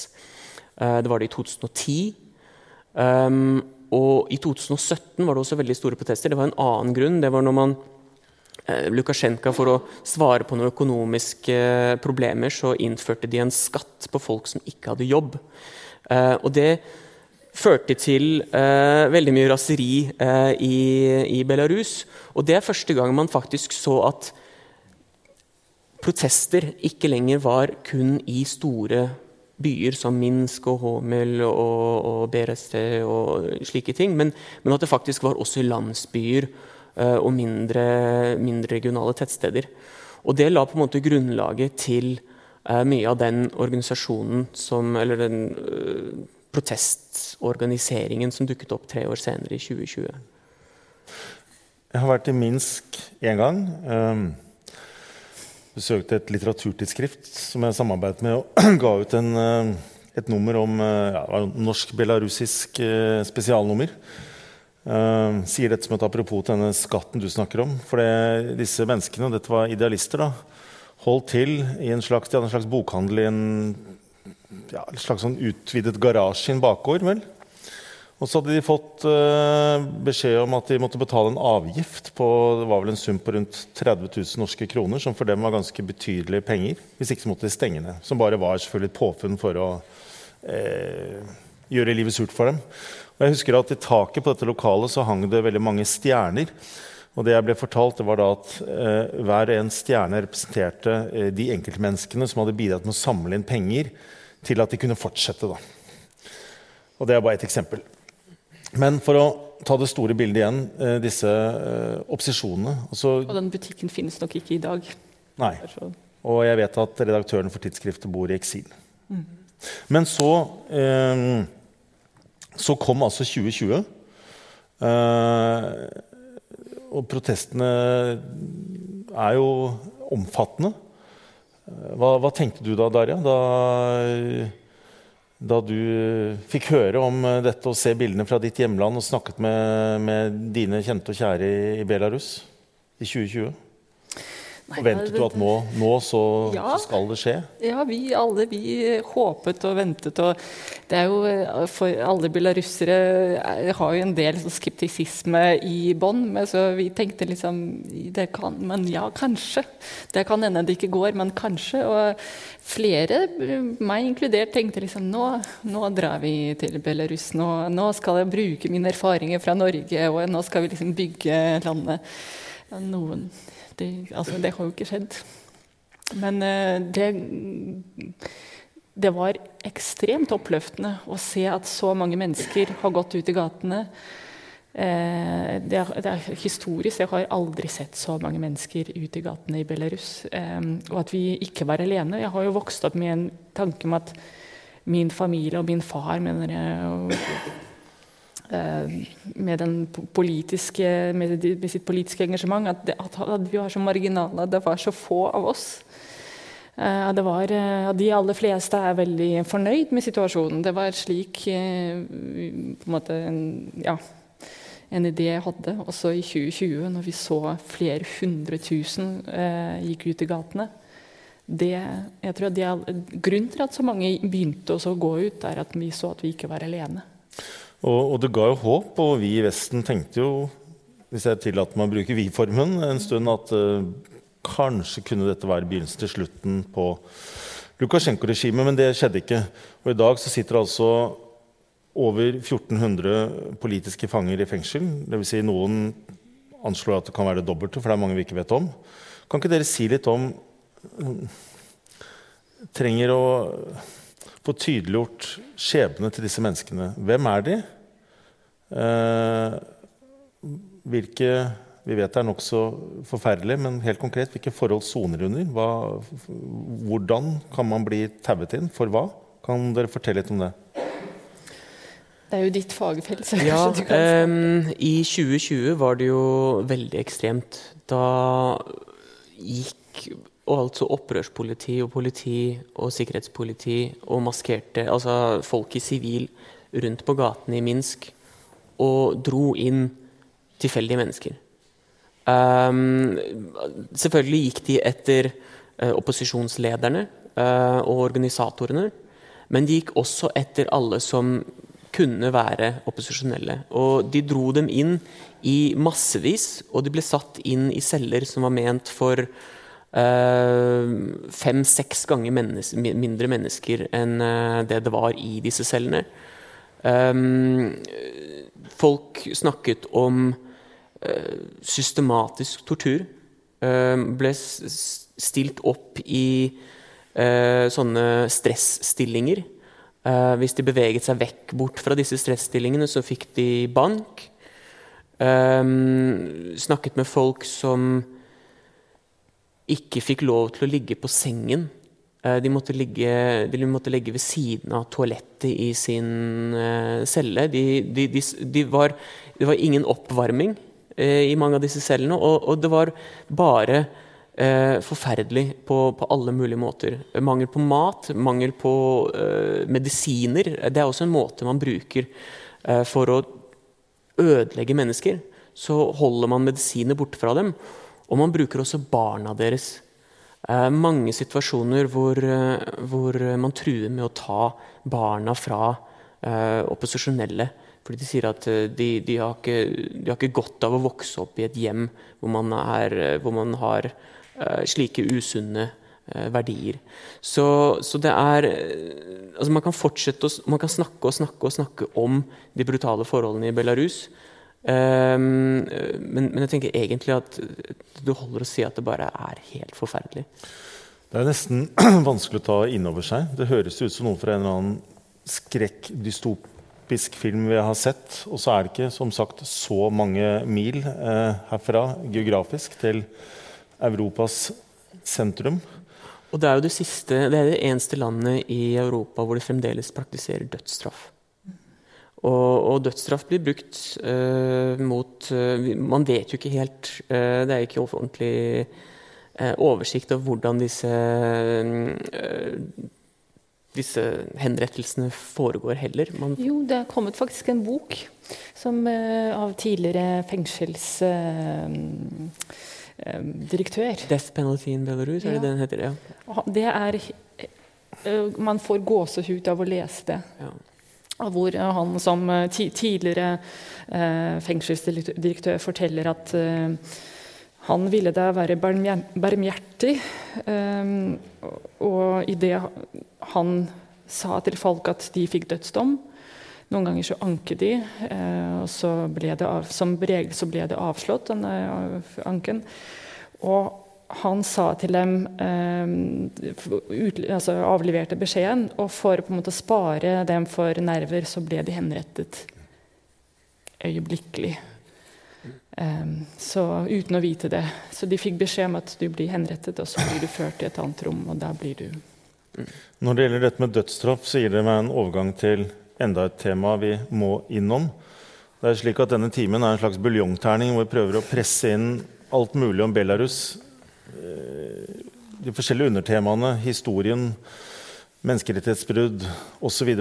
det var det i 2010. Um, og i 2017 var det også veldig store protester. Det var en annen grunn. Det var når man Eh, Lukasjenko, for å svare på noen økonomiske problemer, så innførte de en skatt på folk som ikke hadde jobb. Eh, og det førte til eh, veldig mye raseri i, i, Belarus. Og det er første gang man faktisk så at protester ikke lenger var kun i store byer som Minsk og Homel og, og BRST og slike ting, men, men at det faktisk var også i landsbyer Eh, og mindre, mindre, regionale tettsteder. Og det la på en måte grunnlaget til uh, mye av den organisasjonen som Eller den uh, protestorganiseringen som dukket opp tre år senere, i 2020. Jeg har vært i Minsk én gang. Um, besøkte et litteraturtidsskrift som jeg samarbeidet med, og [clears throat] ga ut en, et nummer om ja, norsk-belarusisk spesialnummer. Uh, sier dette som et apropos til denne skatten du snakker om. For det, disse menneskene, dette var idealister, da, holdt til i en slags, de hadde en slags bokhandel i en, ja, en slags sånn utvidet garasje i en bakgård. vel? Og så hadde de fått uh, beskjed om at de måtte betale en avgift på det var vel en sum på rundt 30 000 norske kroner, som for dem var ganske betydelige penger. Hvis ikke så måtte de stenge ned. Som bare var selvfølgelig et påfunn for å uh, gjøre livet surt for dem. Og jeg husker at I taket på dette lokalet så hang det veldig mange stjerner. Og det jeg ble fortalt, det var da at eh, hver en stjerne representerte eh, de enkeltmenneskene som hadde bidratt med å samle inn penger til at de kunne fortsette. Da. Og Det er bare ett eksempel. Men for å ta det store bildet igjen, eh, disse eh, opposisjonene altså, Og den butikken finnes nok ikke i dag. Nei. Og jeg vet at redaktøren for tidsskriftet bor i eksil. Mm. Men så eh, så kom altså 2020. Eh, og protestene er jo omfattende. Eh, hva, hva, tenkte du da, Darja, da, da, du fikk høre om dette og se bildene fra ditt hjemland og snakket med, med dine kjente og kjære i, i Belarus i 2020? Forventet du at nå, nå så, ja, så, skal det skje? Ja, vi alle vi håpet og ventet. Og det er jo For alle belarussere eh, har jo en del sånn skeptisisme i bånn. Så vi tenkte liksom det kan, Men ja, kanskje. Det kan hende det ikke går, men kanskje. Og flere, meg inkludert, tenkte liksom nå, nå drar vi til Belarus. Nå, nå, skal jeg bruke mine erfaringer fra Norge, og nå skal vi liksom bygge landet. Noen det, altså, det har jo ikke skjedd. Men uh, det, det var ekstremt oppløftende å se at så mange mennesker har gått ut i gatene. Eh, det, er, det, er, historisk. Jeg har aldri sett så mange mennesker ut i gatene i Belarus. Eh, og at vi ikke var alene. Jeg har jo vokst opp med en tanke om at min familie og min far og Eh, med, med, med, sitt politiske engasjement at, det, at, vi var så marginale, det var så få av oss. Det var, uh, de aller fleste er veldig fornøyd med situasjonen. Det var slik en måte en, ja, en idé jeg hadde også i 2020, når vi så flere hundre tusen gikk ut i gatene. Det, jeg tror at de, Grunnen til at så mange begynte å gå ut, er at vi så at vi ikke var alene. Og, og, det ga jo håp, og vi i Vesten tenkte jo, hvis jeg tillater meg å bruke vi-formen en stund, at uh, kanskje kunne dette være begynnelsen til slutten på Lukasjenko-regimet, men det skjedde ikke. Og i dag så sitter altså over 1400 politiske fanger i fengsel. Dvs. Si noen anslår at det kan være det dobbelte, for det er mange vi ikke vet om. Kan ikke dere si litt om Trenger å få tydeliggjort skjebnene til disse menneskene. Hvem er de? Eh, hvilke Vi vet det er nokså forferdelig, men helt konkret, hvilke forhold soner under? Hva, hvordan kan man bli tauet inn? For hva? Kan dere fortelle litt om det? Det er jo ditt fagfelt. ja, um, I 2020 var det jo veldig ekstremt. Da gikk og altså opprørspoliti og politi og sikkerhetspoliti og maskerte altså folk i sivil rundt på gatene i Minsk og dro inn tilfeldige mennesker. Um, selvfølgelig gikk de etter uh, opposisjonslederne uh, og organisatorene, men de gikk også etter alle som kunne være opposisjonelle. Og de dro dem inn i massevis, og de ble satt inn i celler som var ment for fem-seks ganger mennes mindre mennesker enn eh, det det var i disse cellene. Eh, folk snakket om systematisk tortur. ble stilt opp i sånne stressstillinger. hvis de beveget seg vekk bort fra disse stressstillingene, så fikk de bank. snakket med folk som ikke fikk lov til å ligge på sengen. Eh, de måtte ligge, de måtte ligge ved siden av toalettet i sin uh, celle. De, de, var, det var ingen oppvarming uh, i mange av disse cellene, og, og det var bare eh, forferdelig på, på, alle mulige måter. Mangel på mat, mangel på eh, medisiner. Det er også en måte man bruker eh, for å ødelegge mennesker. Så holder man medisiner borte fra dem, og man bruker også barna deres. Eh, mange situasjoner hvor, eh, hvor, man truer med å ta barna fra eh, opposisjonelle. Fordi de sier at de, de, har ikke, de, har ikke, godt av å vokse opp i et hjem hvor man, er, hvor man har slike usunne verdier. Så, så, det er altså Man kan å, man kan snakke og snakke og snakke om de brutale forholdene i Belarus. Um, men, men, jeg tenker egentlig at det holder å si at det bare er helt forferdelig. Det er nesten [clears throat] vanskelig å ta inn over seg. Det høres ut som noe fra en eller annen skrekkdystopisk film vi har sett. Og så er det ikke som sagt så mange mil eh, herfra geografisk til Europas sentrum. Og det er jo det siste, det er det eneste landet i Europa hvor de fremdeles praktiserer dødsstraff. Og, og dødsstraff blir brukt uh, mot uh, Man vet jo ikke helt uh, Det er ikke ordentlig oversikt over hvordan disse disse henrettelsene foregår heller. Man jo, det er kommet faktisk en bok som, av tidligere fengselsdirektør. 'Death Penalty in Belarus', er det ja. den heter? Ja. Det er Man får gåsehud av å lese det. Ja. Hvor han som eh, tidligere eh, fengselsdirektør forteller at eh, han ville da være barmhjertig. Og idet han sa til folk at de fikk dødsdom Noen ganger så anket de, og så ble det, av, som regel så ble det avslått, denne anken. Og han sa til dem eh, ut, altså Avleverte beskjeden. Og for på en måte å spare dem for nerver, så ble de henrettet øyeblikkelig. Um, så uten å vite det. Så de fikk beskjed om at du blir henrettet, og så blir du ført til et annet rom, og der blir du Når det gjelder dette med dødsstraff, så gir det meg en overgang til enda et tema vi må innom. Det er slik at Denne timen er en slags buljongterning hvor vi prøver å presse inn alt mulig om Belarus de forskjellige undertemaene, historien, menneskerettighetsbrudd osv.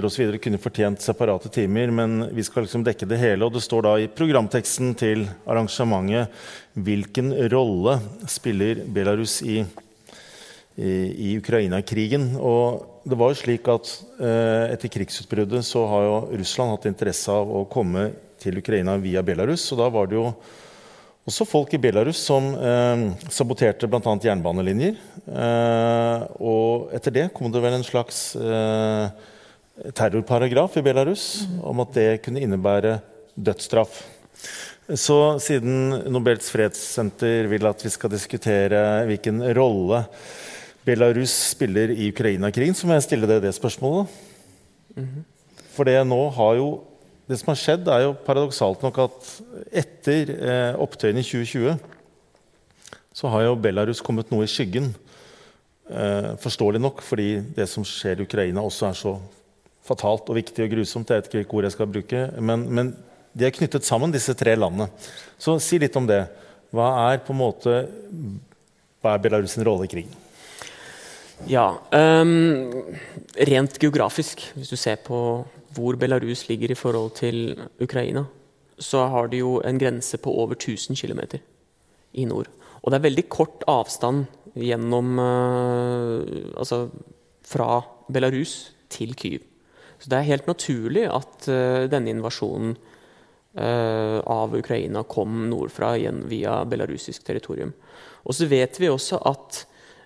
kunne fortjent separate timer, men vi skal liksom dekke det hele. Og det står da i programteksten til arrangementet hvilken rolle spiller Belarus i, i, i Ukraina-krigen. Og det var jo slik at eh, etter krigsutbruddet så har jo Russland hatt interesse av å komme til Ukraina via Belarus. Og da var det jo også folk i Belarus som eh, saboterte bl.a. jernbanelinjer. Eh, og etter det kom det vel en slags eh, terrorparagraf i Belarus mm. om at det kunne innebære dødsstraff. Så siden Nobels fredssenter vil at vi skal diskutere hvilken rolle Belarus spiller i Ukraina-krigen, så må jeg stille deg det spørsmålet. Mm. For det nå har jo det som har skjedd, er jo paradoksalt nok at etter eh, opptøyene i 2020 så har jo Belarus kommet noe i skyggen. Eh, forståelig nok, fordi det som skjer i Ukraina, også er så fatalt og viktig og grusomt. Jeg vet ikke hvilke ord jeg skal bruke. Men, men de er knyttet sammen, disse tre landene. Så si litt om det. Hva er på en måte hva er Belarus' rolle i krigen? Ja, um, Rent geografisk, hvis du ser på hvor Belarus ligger i forhold til Ukraina, så har de jo en grense på over 1000 km i nord. Og det er veldig kort avstand gjennom uh, Altså fra Belarus til Kyiv. Så det er helt naturlig at uh, denne invasjonen uh, av Ukraina kom nordfra igjen via belarusisk territorium. Og så vet vi også at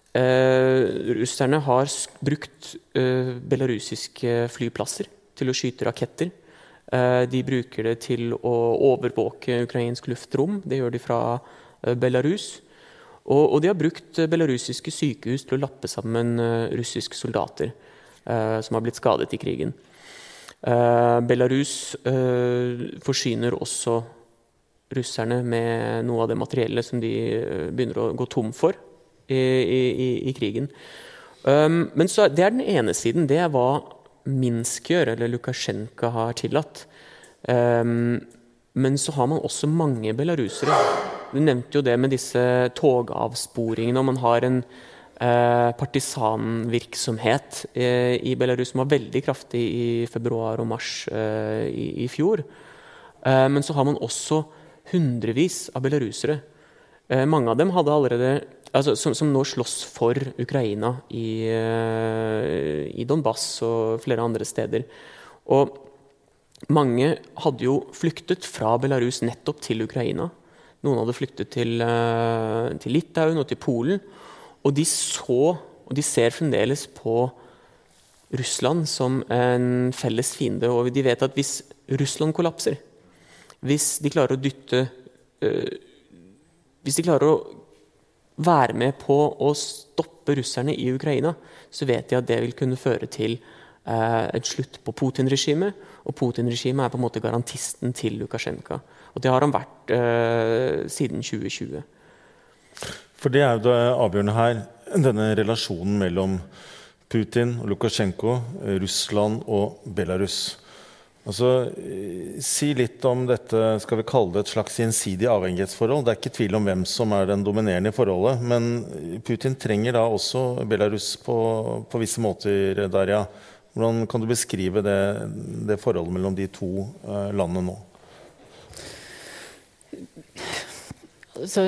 russerne har brukt belarusiske flyplasser til å skyte raketter. Eh, de bruker det til å overvåke ukrainsk luftrom. Det gjør de fra eh, Belarus. Og, de har brukt belarusiske sykehus til å lappe sammen eh, russiske soldater som har blitt skadet i krigen. Belarus forsyner også russerne med noe av det materiellet som de begynner å gå tom for i, i, i krigen. men så, Det er den ene siden. Det er hva Minsk gjør, eller Lukasjenko har tillatt. Um, men så har man også mange belarusere Du nevnte jo det med disse togavsporingene. og Man har en uh, partisanvirksomhet uh, i Belarus som var veldig kraftig i februar og mars uh, i, i, fjor. Eh, men så har man også hundrevis av belarusere. Eh, mange av dem hadde allerede altså, som, som, nå slåss for Ukraina i, uh, i, Donbass og flere andre steder. Og mange hadde jo flyktet fra Belarus nettopp til Ukraina. Noen hadde flyktet til, uh, til Litauen og til Polen. Og de så, og de ser fremdeles på Russland som en felles fiende. Og de vet at hvis Russland kollapser, hvis de klarer å dytte Hvis de klarer å være med på å stoppe russerne i Ukraina, så vet de at det vil kunne føre til eh, et slutt på Putin-regimet. Og Putin-regimet er på en måte garantisten til Lukasjenko. Og det har han vært eh, siden 2020. For det er jo det avgjørende her, denne relasjonen mellom Putin og Lukasjenko, Russland og Belarus. Altså, si litt om dette skal vi kalle det et slags gjensidig avhengighetsforhold. Det er ikke tvil om hvem som er den dominerende i forholdet. Men Putin trenger da også Belarus på, på visse måter, Darja. Hvordan kan du beskrive det, det forholdet mellom de to uh, landene nå? Så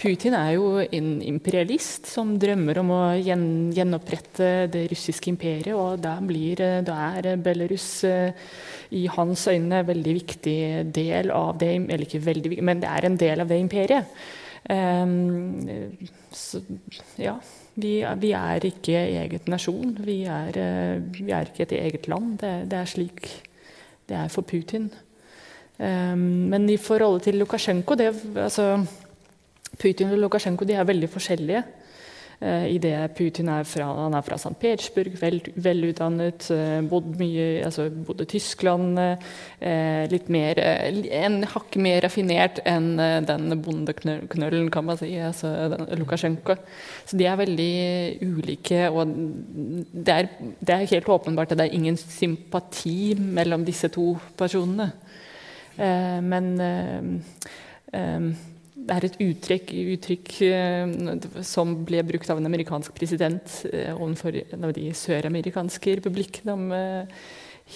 Putin er jo en imperialist som drømmer om å gjen, gjenopprette det russiske imperiet. Og da, blir, da er Belarus eh, i hans øyne en veldig viktig del av det Eller ikke veldig men det er en del av det imperiet. Um, så, ja. Vi, vi, er ikke eget nasjon. Vi er, eh, vi er ikke et eget land. Det, det er slik det er for Putin. Um, men i forholdet til Lukasjenko altså, Putin og Lukasjenko de er veldig forskjellige. Uh, i det Putin er fra, han er fra St. Petersburg, vel, velutdannet, uh, bodd mye altså bodde Tyskland. Uh, litt mer, En hakk mer raffinert enn den bondeknøllen, kan man si. altså Lukasjenko. Så de er veldig ulike. Og det er, det er helt åpenbart at det er ingen sympati mellom disse to personene. Eh, men eh, eh, det er et uttrykk, uttrykk som ble brukt av en amerikansk president overfor en av de søramerikanske republikkene om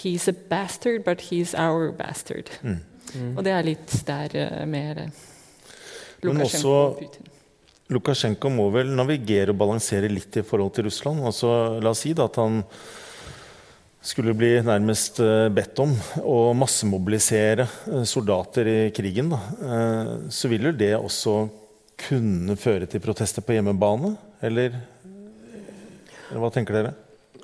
He's a bastard, but he's our bastard. Mm. Mm. Og det er litt der med Lukasjenko og Putin. Lukasjenko må vel navigere og balansere litt i forhold til Russland. Altså, la oss si da, at han skulle bli nærmest eh, bedt om å massemobilisere eh, soldater i krigen, eh, så vil jo det også kunne føre til protester på hjemmebane? Eller, eller hva tenker dere?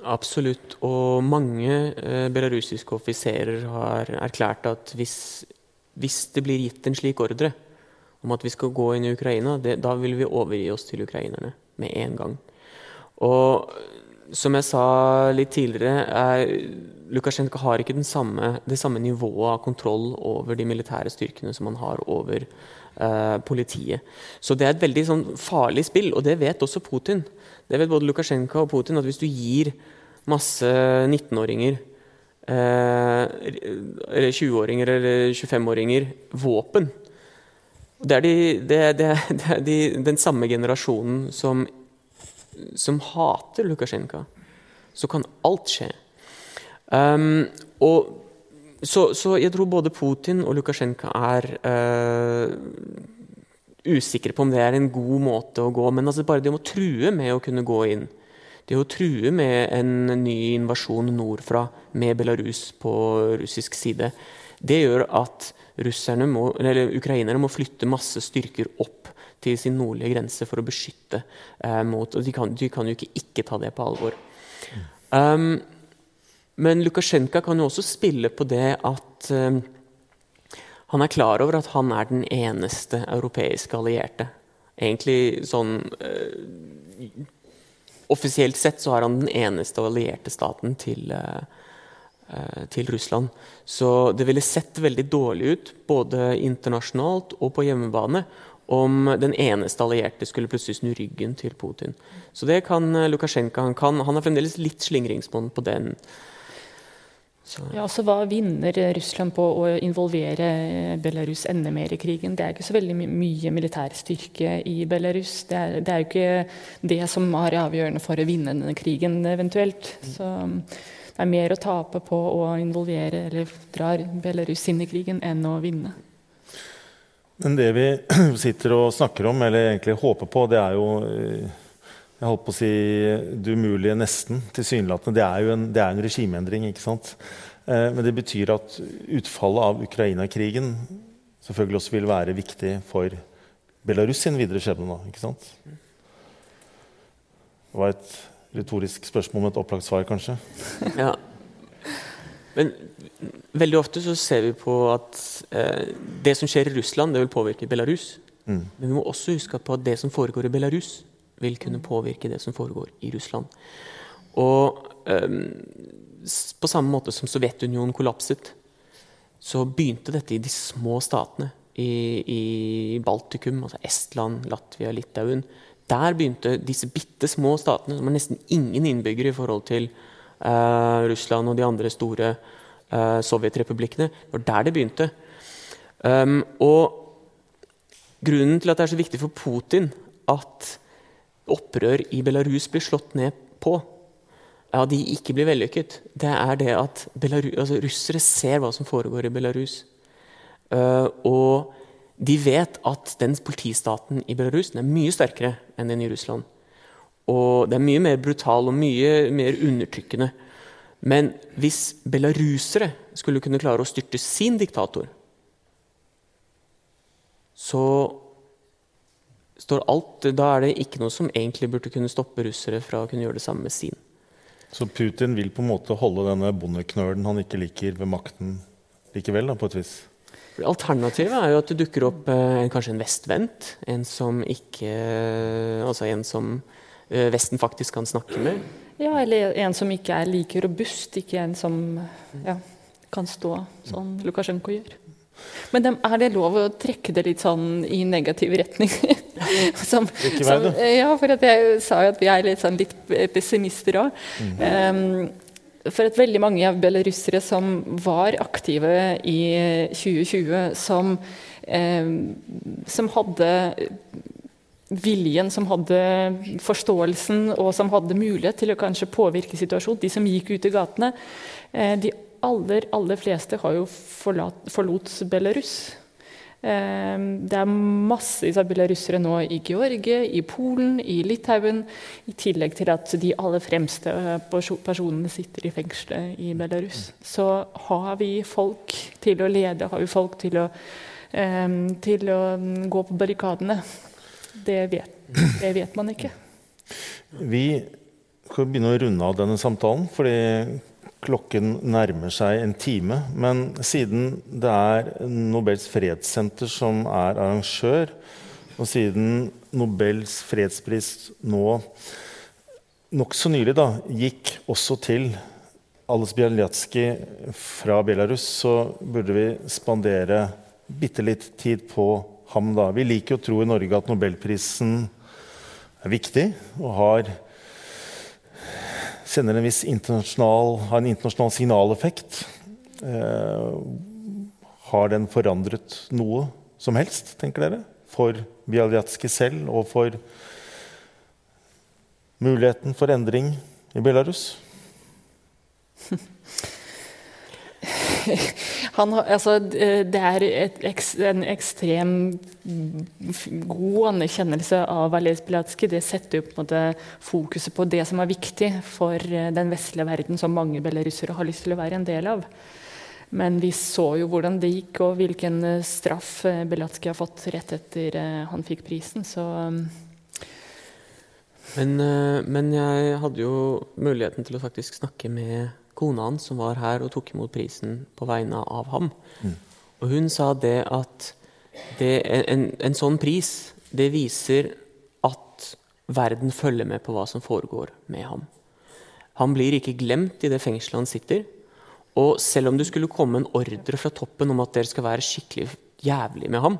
Absolutt. Og mange belarusiske offiserer har erklært at hvis, hvis, det blir gitt en slik ordre om at vi skal gå inn i Ukraina, det, da vil vi overgi oss til ukrainerne med en gang. Og som jeg sa litt tidligere, er, Lukasjenko har ikke samme, det samme nivået av kontroll over de militære styrkene som han har over eh, politiet. Så det er et veldig sånn, farlig spill, og det vet også Putin. Det vet både Lukasjenko og Putin, at hvis du gir masse 19-åringer eh, eller 20-åringer eller 25-åringer våpen det er, de, det, det, det er de, den samme generasjonen som som hater Lukasjenko, så kan alt skje. Um, og, så, så, jeg tror både Putin og Lukasjenko er uh, usikre på om det er en god måte å gå Men altså bare det å true med å kunne gå inn, det å true med en ny invasjon nordfra med Belarus på russisk side, det gjør at må, ukrainerne må flytte masse styrker opp til sin nordlige grense for å beskytte eh, mot Og de kan, de kan, jo ikke ikke ta det på alvor. Um, men Lukasjenko kan jo også spille på det at um, han er klar over at han er den eneste europeiske allierte. Egentlig sånn uh, Offisielt sett så er han den eneste allierte staten til, uh, til Russland. Så det ville sett veldig dårlig ut, både internasjonalt og på hjemmebane, om den eneste allierte skulle plutselig snu ryggen til Putin. Så det kan eh, Lukasjenko. Han, kan, han har fremdeles litt slingringsmonn på den. Så. Ja, altså Hva vinner Russland på å involvere Belarus enda mer i krigen? Det er ikke så veldig my mye militærstyrke i Belarus. Det er, det er, jo ikke det som er avgjørende for å vinne denne krigen, eventuelt. Så det er mer å tape på å involvere eller drar Belarus inn i krigen enn å vinne. Men det vi [clears throat] sitter og snakker om, eller egentlig håper på, det er jo eh, jeg holdt på å si det umulige nesten, tilsynelatende. Det er jo en, det er en regimeendring. ikke sant? Eh, men det betyr at utfallet av Ukraina-krigen selvfølgelig også vil være viktig for Belarus sin videre skjebne ikke sant? Det var et retorisk spørsmål med et opplagt svar, kanskje. Ja. Men veldig ofte så ser vi på at eh, det som skjer i Russland, det vil påvirke Belarus. Mm. Men vi må også huske på at det som foregår i Belarus, vil kunne påvirke det som foregår i Russland. Og eh, på samme måte som Sovjetunionen kollapset, så begynte dette i de små statene. I, i Baltikum, altså Estland, Latvia, Litauen. Der begynte disse bitte små statene, som har nesten ingen innbyggere i forhold til Russland og de andre store uh, sovjetrepublikkene. Det var der det begynte. Um, og grunnen til at det er så viktig for Putin at opprør i Belarus blir slått ned på, ja, de ikke blir vellykket, det er det at Belarus, altså, russere ser hva som foregår i Belarus. Uh, og de vet at den politistaten i Belarus er mye sterkere enn den i Russland. Og det er mye mer brutal og mye mer undertrykkende. Men hvis belarusere skulle kunne klare å styrte sin diktator, så står alt, da er det ikke noe som egentlig burde kunne stoppe russere fra å kunne gjøre det samme med sin. Så Putin vil på en måte holde denne bondeknølen han ikke liker, ved makten likevel, da, på et vis? Alternativet er jo at det dukker opp eh, kanskje en vestvendt. En som ikke Altså en som eh, Vesten faktisk kan snakke med. Ja, eller en som ikke er like robust. Ikke en som ja, kan stå sånn Lukasjenko gjør. Men er det lov å trekke det litt sånn i negativ retning? [laughs] som, som, ja, for jeg sa jo at vi er litt, sånn litt pessimister òg. Mm. Um, for at veldig mange av belarusere som var aktive i 2020, som, um, som hadde viljen, som hadde forståelsen og som hadde mulighet til å kanskje påvirke situasjonen, de som gikk ut i gatene, uh, de aller, aller fleste har jo forlat, forlot Belarus. Ehm, det er massevis av belarusere nå i Georgia, i Polen, i Litauen. I tillegg til at de aller fremste eh, personene sitter i fengselet i Belarus. Så har vi folk til å lede, har vi folk til å, til å gå på barrikadene? Det vet, det vet man ikke. Vi skal begynne å runde av denne samtalen. fordi Klokken nærmer seg en time. Men siden det er Nobels fredssenter som er arrangør, og siden Nobels fredspris nå nokså nylig da, gikk også til Alice Bialyatsky fra Belarus, så burde vi spandere bitte litt tid på ham. da. Vi liker å tro i Norge at nobelprisen er viktig og har sender en viss internasjonal, har en internasjonal signaleffekt. Eh, har den forandret noe som helst, tenker dere? For Bialyatsky selv og for muligheten for endring i Belarus? [laughs] Han, altså, det er et, en ekstrem god anerkjennelse av Valerij Spilatskij. Det setter jo fokuset på det som er viktig for eh, den vestlige verden, som mange belarusere har lyst til å være en del av. Men vi så jo hvordan det gikk, og hvilken eh, straff Belatskij Belatsky har fått rett etter han fikk prisen. Så men, men jeg hadde jo muligheten til å faktisk snakke med kona hans som var her og tok imot prisen på vegne av ham. Mm. Og hun sa det at det, en, en, sånn pris det viser at verden følger med på hva som foregår med ham. Han blir ikke glemt i det fengselet han sitter. Og selv om det skulle komme en ordre fra toppen om at dere skal være skikkelig jævlig med ham,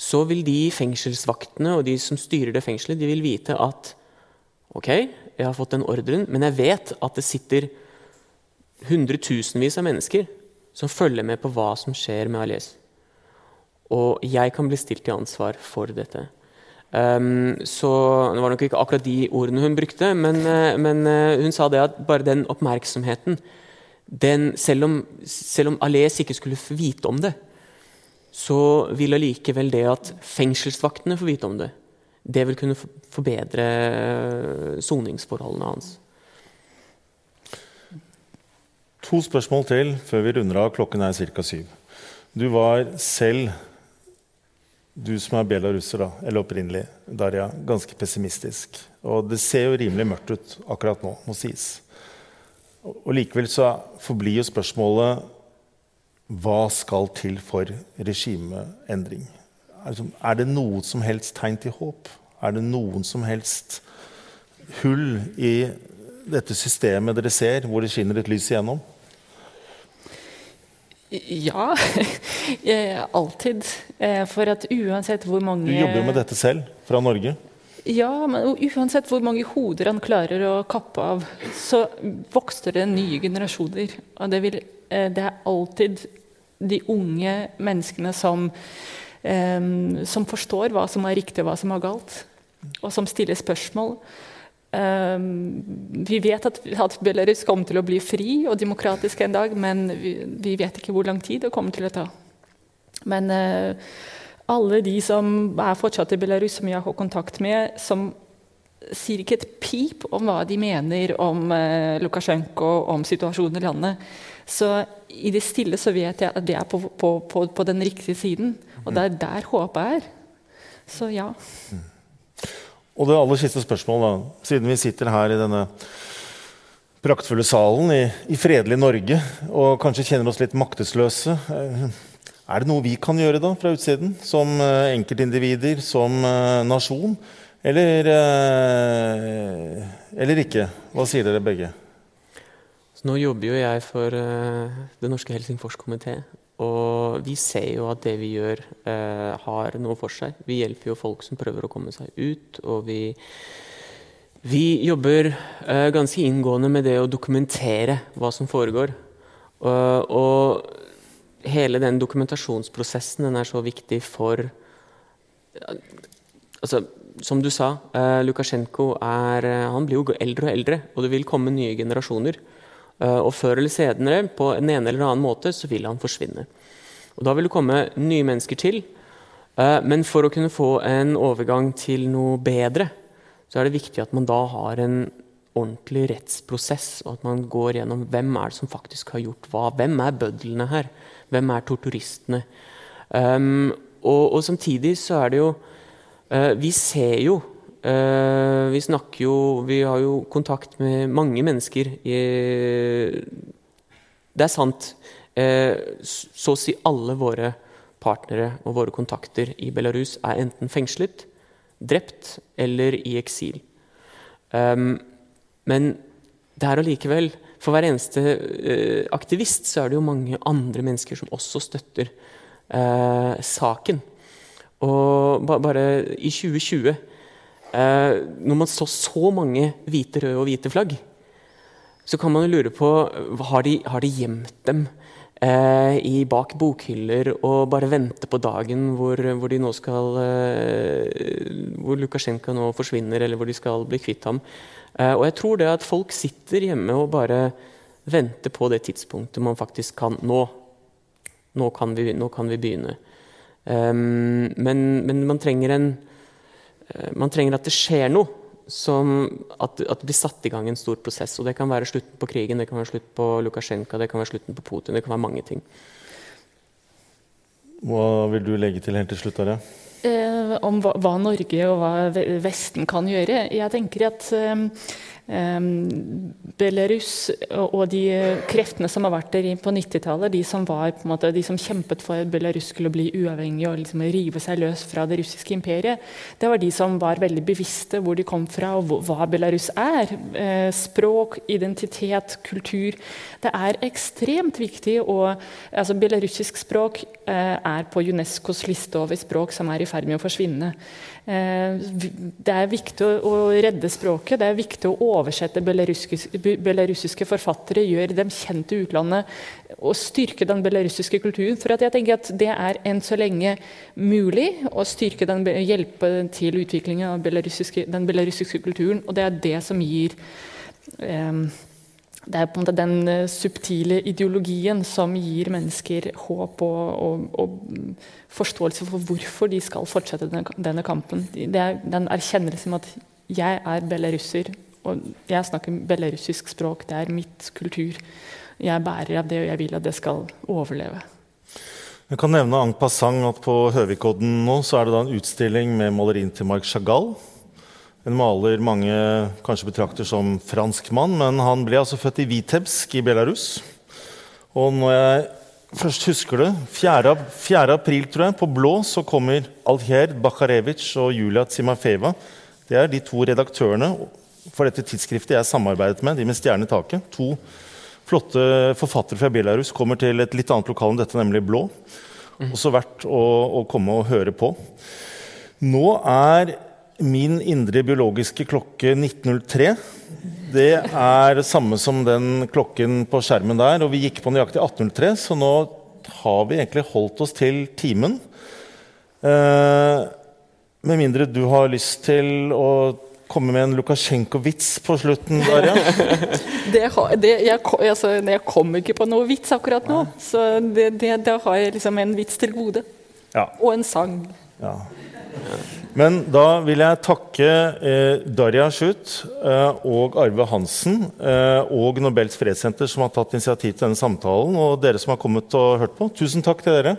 så vil de fengselsvaktene og de som styrer det fengselet, de vil vite at ok, jeg har fått den ordren, men jeg vet at det sitter hundretusenvis av mennesker som følger med på hva som skjer med Alias. Og jeg kan bli stilt til ansvar for dette. Um, så Det var nok ikke akkurat de ordene hun brukte, men, uh, men uh, hun sa det at bare den oppmerksomheten den, selv, om, selv om Alias ikke skulle vite om det, så vil allikevel det at fengselsvaktene får vite om det, det vil kunne forbedre eh, soningsforholdene hans. To spørsmål til før vi runder av. Klokken er ca. syv. Du var selv, du som er belarusser, da, eller opprinnelig, Darja, ganske pessimistisk. Og det ser jo rimelig mørkt ut akkurat nå, må sies. Og likevel så forblir jo spørsmålet hva skal til for regimeendring? Er det noe som helst tegn til håp? Er det noen som helst hull i dette systemet dere ser, hvor det skinner et lys igjennom? Ja, [laughs] alltid. Eh, for at uansett hvor mange Du jobber jo med dette selv, fra Norge. Ja, men uansett hvor mange hoder han klarer å kappe av, så vokser det nye generasjoner. Og det, vil, eh, det er alltid de unge menneskene som, som forstår hva som er riktig og hva som er galt, og som stiller spørsmål. Um, vi vet at, at, Belarus kommer til å bli fri og demokratisk en dag, men vi, vi vet ikke hvor lang tid det kommer til å ta. Men uh, alle de som er fortsatt i Belarus, som jeg har kontakt med, som sier ikke et pip om hva de mener om uh, Lukasjenko om situasjonen i landet. Så i det stille så vet jeg at det er på, på, på, på den riktige siden. Og det er der håpet er. Så ja. Og det aller siste spørsmålet, da. Siden vi sitter her i denne praktfulle salen i, i fredelig Norge og kanskje kjenner oss litt maktesløse. Eh, er det noe vi kan gjøre da fra utsiden, som eh, enkeltindivider, som eh, nasjon? Eller, eller ikke? Hva sier dere begge? Så nå jobber jo jeg for Det norske Helsingforskomité. Og vi ser jo at det vi gjør, eh, har noe for seg. Vi hjelper jo folk som prøver å komme seg ut. Og vi, vi jobber eh, ganske inngående med det å dokumentere hva som foregår. og hele den dokumentasjonsprosessen den er så viktig for altså, Som du sa, Lukasjenko er, han blir jo eldre og eldre, og det vil komme nye generasjoner. Eh, og før eller senere, på en ene eller annen måte, så vil han forsvinne. Og Da vil det komme nye mennesker til. Eh, men for å kunne få en overgang til noe bedre, så er det viktig at man da har en ordentlig rettsprosess, og at man går gjennom hvem er det som faktisk har gjort hva. Hvem er bødlene her? Hvem er torturistene? Um, og, og, samtidig så er det jo uh, Vi ser jo vi snakker jo Vi har jo kontakt med mange mennesker. Det er sant. Uh, så å si alle våre partnere og våre kontakter i Belarus er enten fengslet, drept eller i eksil. Um, men det er allikevel For hver eneste uh, aktivist så er det jo mange andre mennesker som også støtter saken. Og bare i 2020 Eh, når man så så mange hvite, røde og hvite flagg, så kan man jo lure på har de har de gjemt dem eh, i bak bokhyller og bare venter på dagen hvor, hvor de nå skal eh, Hvor Lukasjenko nå forsvinner, eller hvor de skal bli kvitt ham. Eh, og jeg tror det at folk sitter hjemme og bare venter på det tidspunktet man faktisk kan Nå, nå, kan, vi, nå kan vi begynne. Um, men, men man trenger en man trenger at det skjer noe. Som at, at, det blir satt i gang en stor prosess. og Det kan være slutten på krigen, det kan være slutten på Lukasjenko, det kan være slutten på Putin. Det kan være mange ting. Hva vil du legge til helt til slutt? Arja? Eh, om hva, hva, Norge og hva Vesten kan gjøre. Jeg tenker at eh, Belarus og de kreftene som har vært der på 90-tallet, de, som de som kjempet for at Belarus skulle bli uavhengig og liksom rive seg løs fra det russiske imperiet, det var de som var veldig bevisste hvor de kom fra og hva Belarus er. Eh, språk, identitet, kultur. Det er ekstremt viktig. Og, altså, belarusisk språk eh, er på Unescos liste over språk som er i ferd med å forsvinne. Eh, det er viktig å redde språket, det er viktig å oversette belarusiske forfattere, gjøre dem kjent i utlandet og styrke den belarusiske kulturen. For jeg tenker at det er enn så lenge mulig å styrke den, hjelpe til utviklingen av den belarusiske kulturen, og det er det som gir eh, det er på en måte den uh, subtile ideologien som gir mennesker håp og, og, og, forståelse for hvorfor de skal fortsette denne, denne kampen. Det er den erkjennelsen med at jeg er belarusser, og jeg snakker belarusisk språk. Det er mitt kultur. Jeg er bærer av det, og jeg vil at det skal overleve. Jeg kan nevne en passant at på Høvikodden nå så er det da en utstilling med malerien til Marc Chagall. En maler mange kanskje betrakter som franskmann, men han ble altså født i Vitebsk i Belarus. Og når jeg først husker det, 4. 4. april tror jeg, på Blå så kommer Alher Bakharevitsj og Julia Tsimafeva. Det er de to redaktørene for dette tidsskriftet jeg samarbeidet med, de med stjerne i taket. To flotte forfattere fra Belarus kommer til et litt annet lokal enn dette, nemlig Blå. Også verdt å, å komme og høre på. Nå er Min indre biologiske klokke 1903 det er det samme som den klokken på skjermen der. Og vi gikk på nøyaktig 1803, så nå har vi egentlig holdt oss til timen. Eh, med mindre du har lyst til å komme med en Lukasjenko-vits på slutten, Darja? [laughs] det, det, jeg, altså, jeg kommer ikke på noe vits akkurat nå. Så det, det, da har jeg liksom en vits til gode. Ja. Og en sang. Ja. Men da vil jeg takke eh, Darja Schutt eh, og Arve Hansen eh, og Nobels fredssenter som har tatt initiativ til denne samtalen, og dere som har kommet og hørt på. Tusen takk til dere.